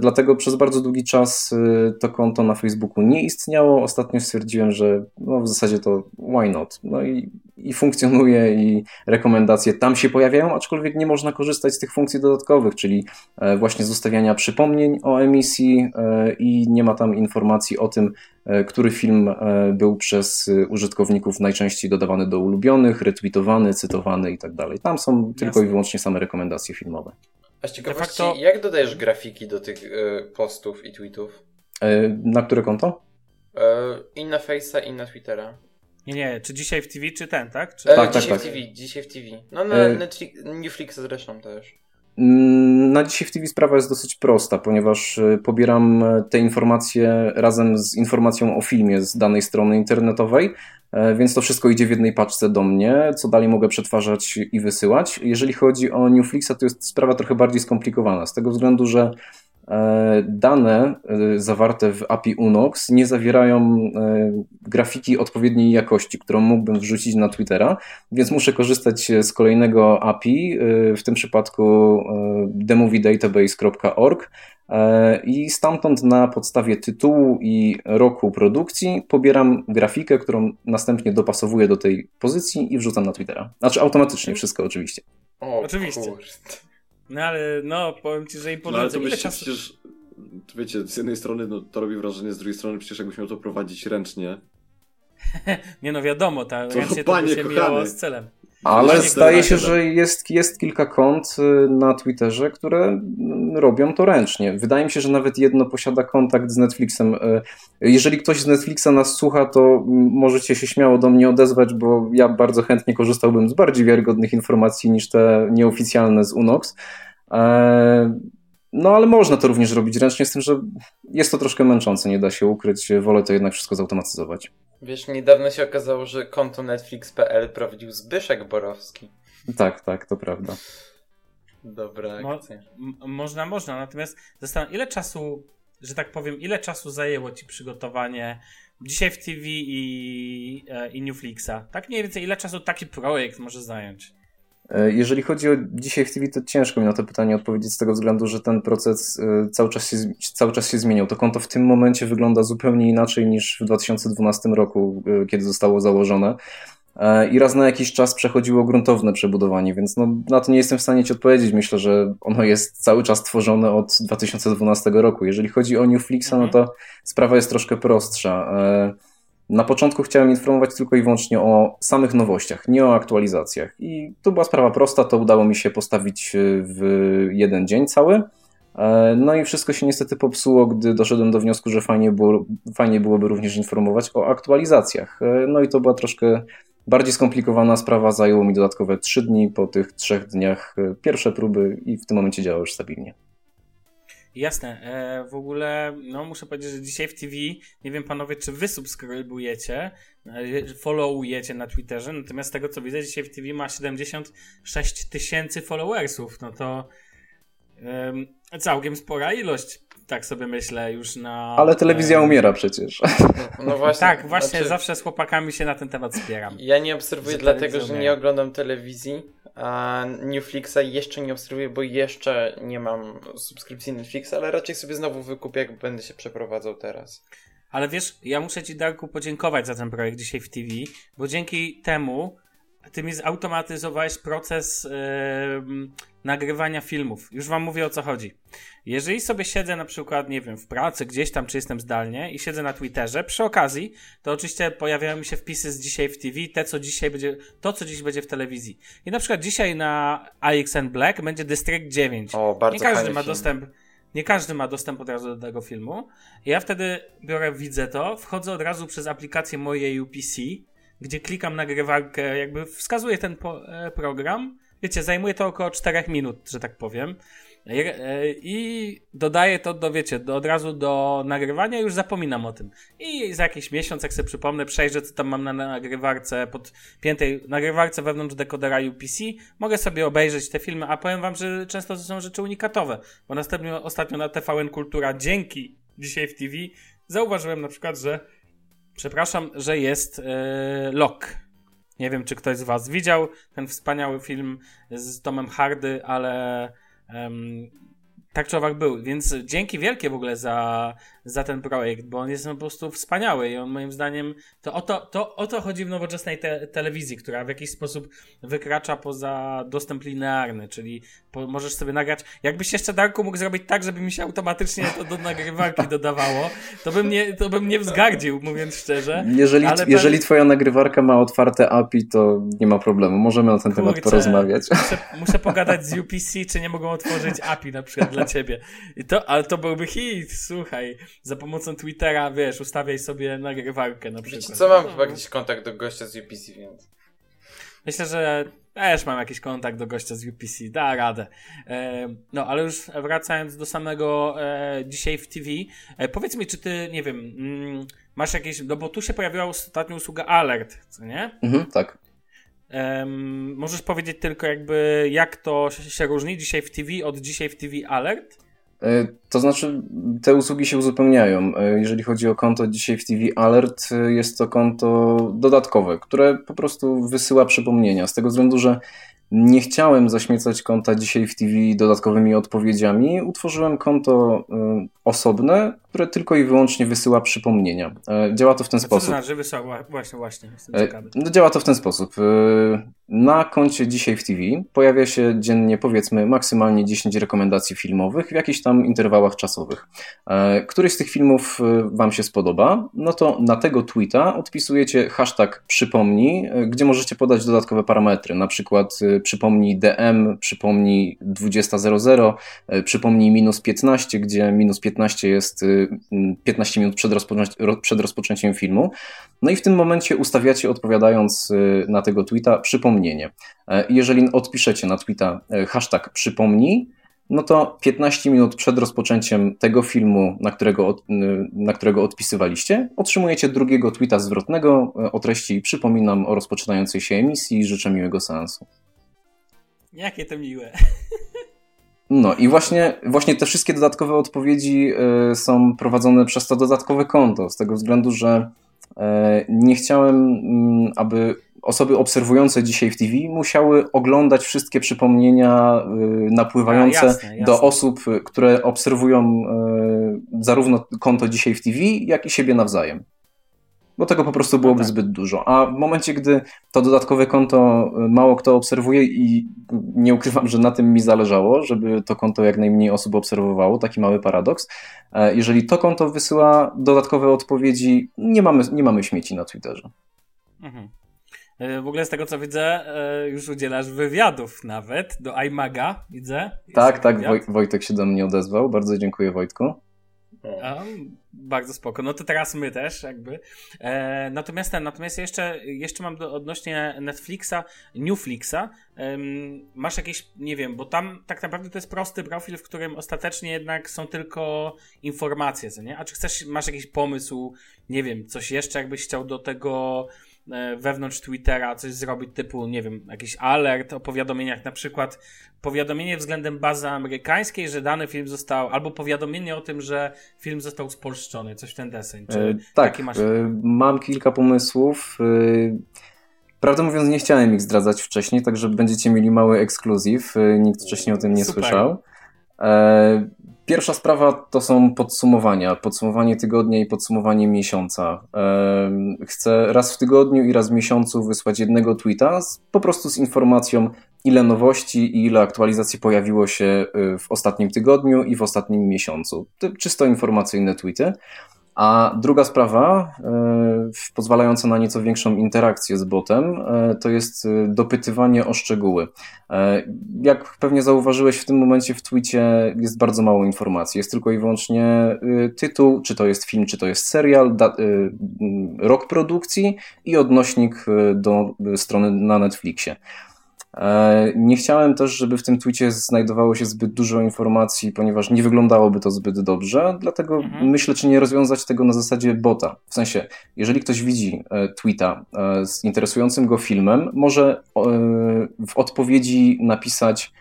Dlatego przez bardzo długi czas to konto na Facebooku nie istniało. Ostatnio stwierdziłem, że no w zasadzie to why not? No i i funkcjonuje i rekomendacje tam się pojawiają, aczkolwiek nie można korzystać z tych funkcji dodatkowych, czyli e, właśnie z ustawiania przypomnień o emisji e, i nie ma tam informacji o tym, e, który film był przez użytkowników najczęściej dodawany do ulubionych, retweetowany, cytowany i tak. Tam są Jasne. tylko i wyłącznie same rekomendacje filmowe. A z ciekawości, facto... jak dodajesz grafiki do tych postów i tweetów? Na które konto? I na Face'a, i na Twittera. Nie, nie, czy dzisiaj w TV, czy ten, tak? Czy... E, tak, dzisiaj tak, w TV, dzisiaj w TV. No na e... Zresztą też. Mm, na dzisiaj w TV sprawa jest dosyć prosta, ponieważ e, pobieram e, te informacje razem z informacją o filmie z danej strony internetowej, e, więc to wszystko idzie w jednej paczce do mnie, co dalej mogę przetwarzać i wysyłać. Jeżeli chodzi o Newflixa, to jest sprawa trochę bardziej skomplikowana, z tego względu, że E, dane e, zawarte w API Unox nie zawierają e, grafiki odpowiedniej jakości, którą mógłbym wrzucić na Twittera, więc muszę korzystać z kolejnego API, w tym przypadku demoviedatabase.org i stamtąd na podstawie tytułu i roku produkcji pobieram grafikę, którą następnie dopasowuję do tej pozycji i wrzucam na Twittera. Znaczy automatycznie wszystko oczywiście. O, oczywiście. Kurde. No ale no, powiem ci, że imponujące. No ale to byście czasu... przecież, wiecie, z jednej strony no, to robi wrażenie, z drugiej strony przecież jakbyś miał to prowadzić ręcznie, <laughs> nie no wiadomo, ta To, ręcznie to by się kochany. mijało z celem. Ale zdaje się, że jest, jest kilka kont y, na Twitterze, które mm, robią to ręcznie. Wydaje mi się, że nawet jedno posiada kontakt z Netflixem. Y, Jeżeli ktoś z Netflixa nas słucha, to mm, możecie się śmiało do mnie odezwać, bo ja bardzo chętnie korzystałbym z bardziej wiarygodnych informacji niż te nieoficjalne z Unox. E, No ale można to również robić ręcznie, z tym, że jest to troszkę męczące, nie da się ukryć. Wolę to jednak wszystko zautomatyzować. Wiesz, niedawno się okazało, że konto Netflix.pl prowadził Zbyszek Borowski. Tak, tak, to prawda. Dobra Mo- akcja. m- można, można, natomiast zastanawiam ile czasu, że tak powiem, ile czasu zajęło ci przygotowanie dzisiaj w TV i, e, i Newflixa? Tak mniej więcej, ile czasu taki projekt może zająć? E, Jeżeli chodzi o dzisiaj w TV, to ciężko mi na to pytanie odpowiedzieć z tego względu, że ten proces e, cały czas się, cały czas się zmieniał. To konto w tym momencie wygląda zupełnie inaczej niż w 2012 roku, e, kiedy zostało założone. I raz na jakiś czas przechodziło gruntowne przebudowanie, więc no, na to nie jestem w stanie Ci odpowiedzieć. Myślę, że ono jest cały czas tworzone od 2012 roku. Jeżeli chodzi o Newflixa, no to sprawa jest troszkę prostsza. E, Na początku chciałem informować tylko i wyłącznie o samych nowościach, nie o aktualizacjach. I tu była sprawa prosta, to udało mi się postawić y, w jeden dzień cały. E, No i wszystko się niestety popsuło, gdy doszedłem do wniosku, że fajnie, było, fajnie byłoby również informować o aktualizacjach. E, No i to była troszkę bardziej skomplikowana sprawa, zajęło mi dodatkowe trzy dni. Po tych trzech dniach e, pierwsze próby i w tym momencie działa już stabilnie. Jasne, e, w ogóle, no muszę powiedzieć, że dzisiaj w TV, nie wiem panowie, czy wy subskrybujecie, e, followujecie na Twitterze, natomiast z tego co widzę, dzisiaj w TV ma 76 tysięcy followersów, no to em, całkiem spora ilość, tak sobie myślę, już na... Ale telewizja umiera przecież. No, no <laughs> właśnie. Tak, właśnie znaczy, zawsze z chłopakami się na ten temat spieram. Ja nie obserwuję Że dlatego, że umiera. nie oglądam telewizji, Newflixa jeszcze nie obserwuję, bo jeszcze nie mam subskrypcji Netflixa, ale raczej sobie znowu wykupię, jak będę się przeprowadzał teraz. Ale wiesz, ja muszę Ci, Darku, podziękować za ten projekt dzisiaj w TV, bo dzięki temu Ty mi zautomatyzowałeś proces em, nagrywania filmów. Już Wam mówię o co chodzi. Jeżeli sobie siedzę na przykład, nie wiem, w pracy gdzieś tam, czy jestem zdalnie i siedzę na Twitterze, przy okazji, to oczywiście pojawiają mi się wpisy z dzisiaj w TV, te co dzisiaj będzie, to co dziś będzie w telewizji. I na przykład dzisiaj na AXN Black będzie District 9. O, bardzo Nie każdy ma film. dostęp. Nie każdy ma dostęp od razu do tego filmu. Ja wtedy biorę, widzę to, wchodzę od razu przez aplikację mojej UPC, gdzie klikam nagrywarkę, jakby wskazuję ten po, e, program. Wiecie, zajmuje to około 4 minut, że tak powiem. E, e, I dodaję to do, wiecie, do, od razu do nagrywania już zapominam o tym. I za jakiś miesiąc, jak sobie przypomnę, przejrzę, co tam mam na nagrywarce, podpiętej nagrywarce wewnątrz dekodera UPC, mogę sobie obejrzeć te filmy, a powiem wam, że często to są rzeczy unikatowe, bo następnie, ostatnio na TVN Kultura, dzięki dzisiaj w TV, zauważyłem na przykład, że przepraszam, że jest Lock. Nie wiem, czy ktoś z was widział ten wspaniały film z Tomem Hardy, ale em, tak czy owak był. Więc dzięki wielkie w ogóle za, za ten projekt, bo on jest po prostu wspaniały i on moim zdaniem to o to, to, o to chodzi w nowoczesnej te, telewizji, która w jakiś sposób wykracza poza dostęp linearny, czyli po, możesz sobie nagrać. Jakbyś jeszcze Darku mógł zrobić tak, żeby mi się automatycznie to do nagrywarki dodawało, to bym nie, to bym nie wzgardził, mówiąc szczerze. Jeżeli, Ale jeżeli twoja nagrywarka ma otwarte API, to nie ma problemu. Możemy na ten temat Kurczę, porozmawiać. Muszę, muszę pogadać z UPC, czy nie mogą otworzyć API na przykład dla ciebie. I to, ale to byłby hit, słuchaj. Za pomocą Twittera, wiesz, ustawiaj sobie nagrywarkę na przykład. Wiecie co, mam chyba gdzieś kontakt do gościa z UPC, więc... Myślę, że też mam jakiś kontakt do gościa z UPC, da radę. E, no, ale już wracając do samego e, dzisiaj w TV, e, powiedz mi, czy ty, nie wiem, mm, masz jakieś, no bo tu się pojawiła ostatnio usługa Alert, co nie? Mhm, tak. Em, możesz powiedzieć tylko jakby, jak to się różni dzisiaj w TV od dzisiaj w TV Alert? E, To znaczy, te usługi się uzupełniają. E, Jeżeli chodzi o konto dzisiaj w TV Alert, e, jest to konto dodatkowe, które po prostu wysyła przypomnienia. Z tego względu, że nie chciałem zaśmiecać konta dzisiaj w TV dodatkowymi odpowiedziami, utworzyłem konto osobne, które tylko i wyłącznie wysyła przypomnienia. E, działa to w ten A co to sposób. znaczy wysyła? Właśnie, właśnie. E. No, działa to w ten sposób. E, Na koncie Dzisiaj w TV pojawia się dziennie powiedzmy maksymalnie 10 rekomendacji filmowych w jakichś tam interwałach czasowych. Któryś z tych filmów Wam się spodoba, no to na tego tweeta odpisujecie hashtag przypomnij, gdzie możecie podać dodatkowe parametry, na przykład przypomnij DM, przypomnij 20.00, e, przypomnij minus 15, gdzie minus 15 jest 15 minut przed, przed rozpoczęciem filmu. No i w tym momencie ustawiacie, odpowiadając y, na tego tweeta, przypomnienie. E, Jeżeli odpiszecie na tweeta e, hashtag przypomnij, no to 15 minut przed rozpoczęciem tego filmu, na którego, y, na którego odpisywaliście, otrzymujecie drugiego tweeta zwrotnego e, o treści przypominam o rozpoczynającej się emisji i życzę miłego seansu. Jakie to miłe. <laughs> No i właśnie, właśnie te wszystkie dodatkowe odpowiedzi y, są prowadzone przez to dodatkowe konto, z tego względu, że e, nie chciałem, mm, aby osoby obserwujące dzisiaj w TV musiały oglądać wszystkie przypomnienia y, napływające A, jasne, jasne. do osób, które obserwują y, zarówno konto dzisiaj w TV, jak i siebie nawzajem. Bo tego po prostu byłoby tak. zbyt dużo. A w momencie, gdy to dodatkowe konto y, mało kto obserwuje i nie ukrywam, że na tym mi zależało, żeby to konto jak najmniej osób obserwowało, taki mały paradoks. E, Jeżeli to konto wysyła dodatkowe odpowiedzi, nie mamy, nie mamy śmieci na Twitterze. Mhm. E, W ogóle z tego co widzę, e, już udzielasz wywiadów nawet do iMaga, widzę. Jest Tak, tak. Woj- Wojtek się do mnie odezwał. Bardzo dziękuję, Wojtku. A, bardzo spoko. No to teraz my też jakby. E, natomiast ten, natomiast jeszcze, jeszcze mam do, odnośnie Netflixa, Newflixa. Em, masz jakieś, nie wiem, bo tam tak naprawdę to jest prosty profil, w którym ostatecznie jednak są tylko informacje, co nie? A czy chcesz, masz jakiś pomysł, nie wiem, coś jeszcze jakbyś chciał do tego e, wewnątrz Twittera coś zrobić typu, nie wiem, jakiś alert o powiadomieniach, na przykład powiadomienie względem bazy amerykańskiej, że dany film został, albo powiadomienie o tym, że film został spolszczony, coś w ten deseń. Czy E, tak, masz... e, mam kilka pomysłów. E, Prawdę mówiąc, nie chciałem ich zdradzać wcześniej, także będziecie mieli mały ekskluzyw. E, Nikt wcześniej o tym nie Super. słyszał. Pierwsza sprawa to są podsumowania. Podsumowanie tygodnia i podsumowanie miesiąca. Chcę raz w tygodniu i raz w miesiącu wysłać jednego tweeta z, po prostu z informacją, ile nowości i ile aktualizacji pojawiło się e, w ostatnim tygodniu i w ostatnim miesiącu. To czysto informacyjne tweety. A druga sprawa, e, pozwalająca na nieco większą interakcję z botem, e, to jest e, dopytywanie o szczegóły. Jak pewnie zauważyłeś, w tym momencie w Twicie jest bardzo mało informacji. Jest tylko i wyłącznie tytuł, czy to jest film, czy to jest serial, rok produkcji i odnośnik do strony na Netflixie. E, Nie chciałem też, żeby w tym tweetie znajdowało się zbyt dużo informacji, ponieważ nie wyglądałoby to zbyt dobrze, dlatego Mhm. myślę, czy nie rozwiązać tego na zasadzie bota. W sensie, jeżeli ktoś widzi e, tweeta e, z interesującym go filmem, może w odpowiedzi napisać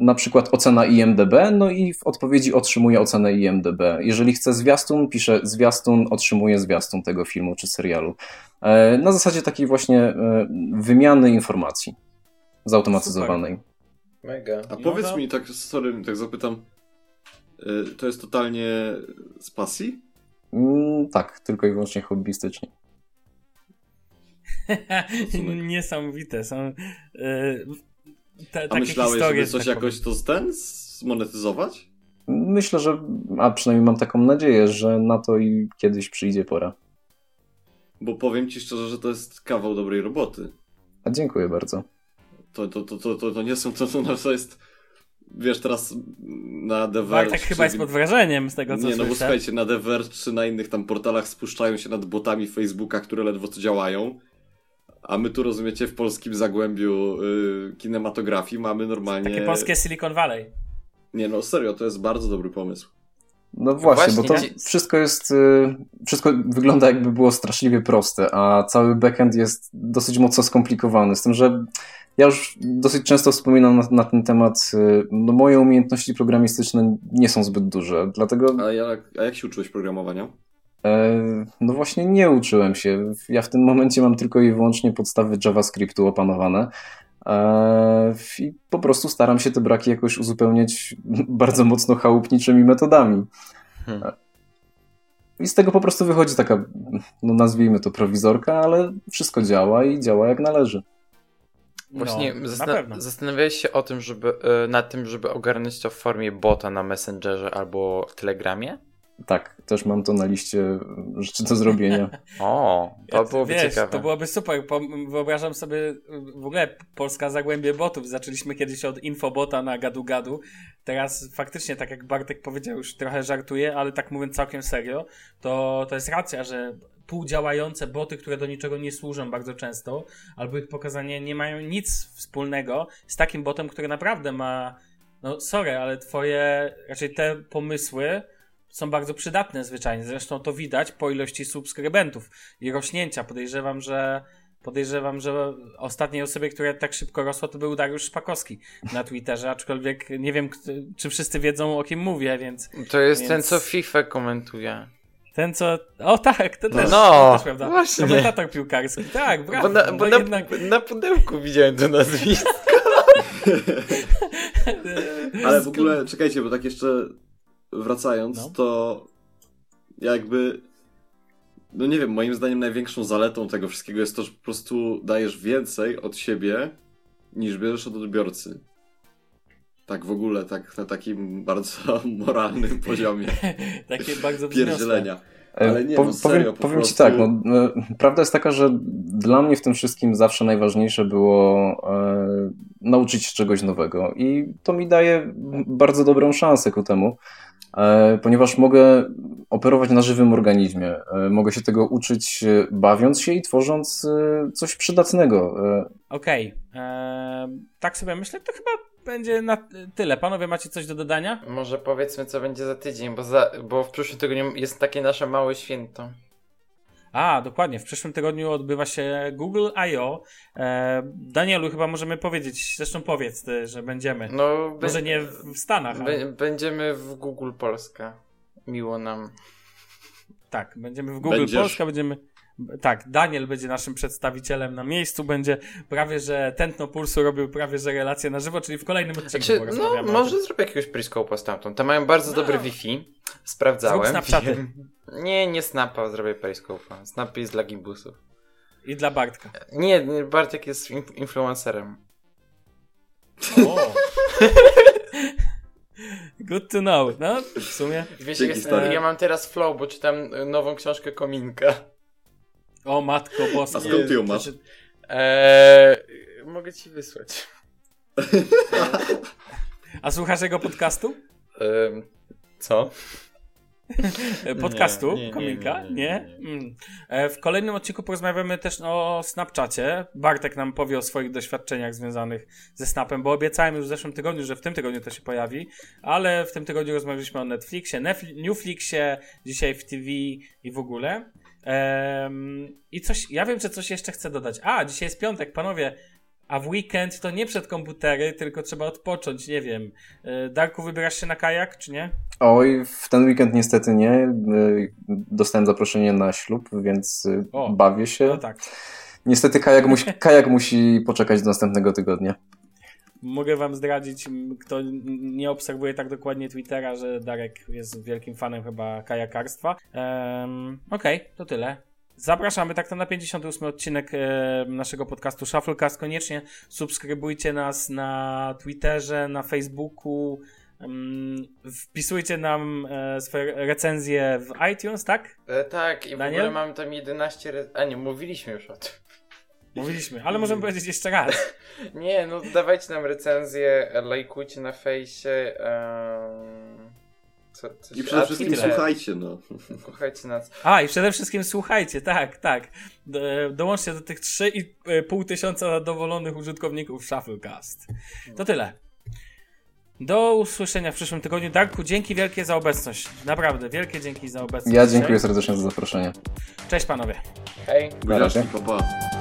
na przykład ocena IMDB, no i w odpowiedzi otrzymuje ocenę IMDB. Jeżeli chce zwiastun, pisze zwiastun, otrzymuje zwiastun tego filmu czy serialu. E, Na zasadzie takiej właśnie e, wymiany informacji zautomatyzowanej. Mega. A No powiedz to- mi, tak, sorry, tak zapytam, y, to jest totalnie z pasji? Mm, tak, tylko i wyłącznie hobbystycznie. <laughs> Niesamowite są e, te, A myślałeś, historie. żeby coś że tak jakoś to ten zmonetyzować? Myślę, że, a przynajmniej mam taką nadzieję, że na to i kiedyś przyjdzie pora. Bo powiem ci szczerze, że to jest kawał dobrej roboty. A dziękuję bardzo. To, to, to, to, to, to nie są, to, to, to jest, wiesz, teraz na The powiem. Verge... Bartek czy chyba jest pod wrażeniem z tego, co Nie, no bo słuchajcie, na The Verge czy na innych tam portalach spuszczają się nad botami Facebooka, które ledwo co działają. A my tu, rozumiecie, w polskim zagłębiu y, kinematografii mamy normalnie... Takie polskie Silicon Valley. Nie, no serio, to jest bardzo dobry pomysł. No właśnie, bo to właśnie. wszystko jest, y, wszystko wygląda jakby było straszliwie proste, a cały backend jest dosyć mocno skomplikowany, z tym, że ja już dosyć często wspominam na, na ten temat, y, no moje umiejętności programistyczne nie są zbyt duże, dlatego A jak, a jak się uczyłeś programowania? E, no właśnie nie uczyłem się. Ja w tym momencie mam tylko i wyłącznie podstawy JavaScriptu opanowane. E, I po prostu staram się te braki jakoś uzupełniać bardzo mocno chałupniczymi metodami. Hmm. I z tego po prostu wychodzi taka, no nazwijmy to prowizorka, ale wszystko działa i działa jak należy. Właśnie no, zastan- zastanawiałeś się o tym, żeby e, nad tym, żeby ogarnąć to w formie bota na Messengerze albo w Telegramie? Tak, też mam to na liście rzeczy do zrobienia. <laughs> O, to byłoby wiesz, ciekawe. To byłoby super. Wyobrażam sobie w ogóle Polska Zagłębie Botów. Zaczęliśmy kiedyś od infobota na gadu-gadu. Teraz faktycznie, tak jak Bartek powiedział, już trochę żartuję, ale tak mówiąc całkiem serio, to, to jest racja, że półdziałające boty, które do niczego nie służą bardzo często, albo ich pokazanie nie mają nic wspólnego z takim botem, który naprawdę ma, no sorry, ale twoje, raczej te pomysły są bardzo przydatne zwyczajnie. Zresztą to widać po ilości subskrybentów i rośnięcia. Podejrzewam, że podejrzewam, że ostatniej osobie, która tak szybko rosła, to był Dariusz Szpakowski na Twitterze, aczkolwiek nie wiem, kto- czy wszyscy wiedzą, o kim mówię, więc To jest Więc- ten, co FIFA komentuje. ten, co... O tak, to też, No, to też prawda. właśnie. Komentator piłkarski, tak, brawo. Bo, na, bo no na, jednak... na pudełku widziałem to nazwisko. <laughs> Ale w ogóle, czekajcie, bo tak jeszcze wracając, No. to jakby, no nie wiem, moim zdaniem największą zaletą tego wszystkiego jest to, że po prostu dajesz więcej od siebie, niż bierzesz od odbiorcy. Tak w ogóle, tak na takim bardzo <laughs> moralnym <laughs> poziomie Takie bardzo pierdzielenia. E, Ale nie, po- no serio, powiem, po powiem ci prostu- tak, no, e, prawda jest taka, że dla mnie w tym wszystkim zawsze najważniejsze było e, nauczyć się czegoś nowego i to mi daje bardzo dobrą szansę ku temu, ponieważ mogę operować na żywym organizmie, e, mogę się tego uczyć e, bawiąc się i tworząc e, coś przydatnego. E, Okej, em, tak sobie myślę, to chyba będzie na tyle. Panowie, macie coś do dodania? Może powiedzmy, co będzie za tydzień, bo, za, bo w przyszłym tygodniu jest takie nasze małe święto. A, dokładnie. W przyszłym tygodniu odbywa się Google I.O. E, Danielu, chyba możemy powiedzieć, zresztą powiedz, ty, że będziemy. No, be- Może nie w Stanach, ale będziemy w Google Polska. Miło nam. tak, będziemy w Google Będziesz? Polska, będziemy... Tak, Daniel będzie naszym przedstawicielem na miejscu, będzie prawie, że Tętno Pulsu robił prawie, że relację na żywo, czyli w kolejnym odcinku Znaczy, no, może zrobię jakiegoś periscope'a stamtąd. Tam mają bardzo No. dobre Wi-Fi. Sprawdzałem. Zrób Snapchaty. <laughs> Nie, nie Snapa, zrobię periscope'a. Snap jest dla gimbusów. I dla Bartka. Nie, Bartek jest in- influencerem. O. <laughs> Good to know. No, w sumie. Wiesz, Dzięki, jest, stary. ja mam teraz flow, bo czytam nową książkę Kominka. O, matko boska. A skąd ty ją masz? Znaczy, Eee, mogę ci wysłać. A słuchasz jego podcastu? Ehm, co? E, Podcastu, Nie, nie, kominka? nie, Nie? nie, nie. Mm. E, W kolejnym odcinku porozmawiamy też o Snapchacie. Bartek nam powie o swoich doświadczeniach związanych ze Snapem, bo obiecałem już w zeszłym tygodniu, że w tym tygodniu to się pojawi, ale w tym tygodniu rozmawialiśmy o Netflixie, Nef- Newflixie, dzisiaj w TV i w ogóle. Em, I coś, ja wiem, że coś jeszcze chcę dodać. A, dzisiaj jest piątek, panowie. A w weekend to nie przed komputery, tylko trzeba odpocząć, nie wiem. E, Darku, wybierasz się na kajak, czy nie? Oj, w ten weekend niestety nie. E, Dostałem zaproszenie na ślub, więc e, O, bawię się. No tak. Niestety kajak musi, kajak musi poczekać do następnego tygodnia. Mogę wam zdradzić, kto nie obserwuje tak dokładnie Twittera, że Darek jest wielkim fanem chyba kajakarstwa. Um, Okej, to tyle. Zapraszamy tak to na 58 odcinek e, naszego podcastu Shufflecast. Koniecznie subskrybujcie nas na Twitterze, na Facebooku. wpisujcie nam e, swoje recenzje w iTunes, tak? E, tak, i w Daniel? ogóle mam tam 11... Re... A nie, mówiliśmy już o tym. Mówiliśmy, ale możemy powiedzieć jeszcze raz. <laughs> Nie, no dawajcie nam recenzję, e, lajkujcie na fejsie. em, Co, coś... I przede wszystkim tyle. słuchajcie, no. Kochajcie nas. A, i przede wszystkim słuchajcie, tak, tak. Do, dołączcie do tych 3,5 tysiąca zadowolonych użytkowników Shufflecast. To tyle. Do usłyszenia w przyszłym tygodniu. Darku, dzięki wielkie za obecność. Naprawdę, wielkie dzięki za obecność. Ja dziękuję serdecznie za zaproszenie. Cześć panowie. Hej. Na razie. Buziaczki, pa, pa.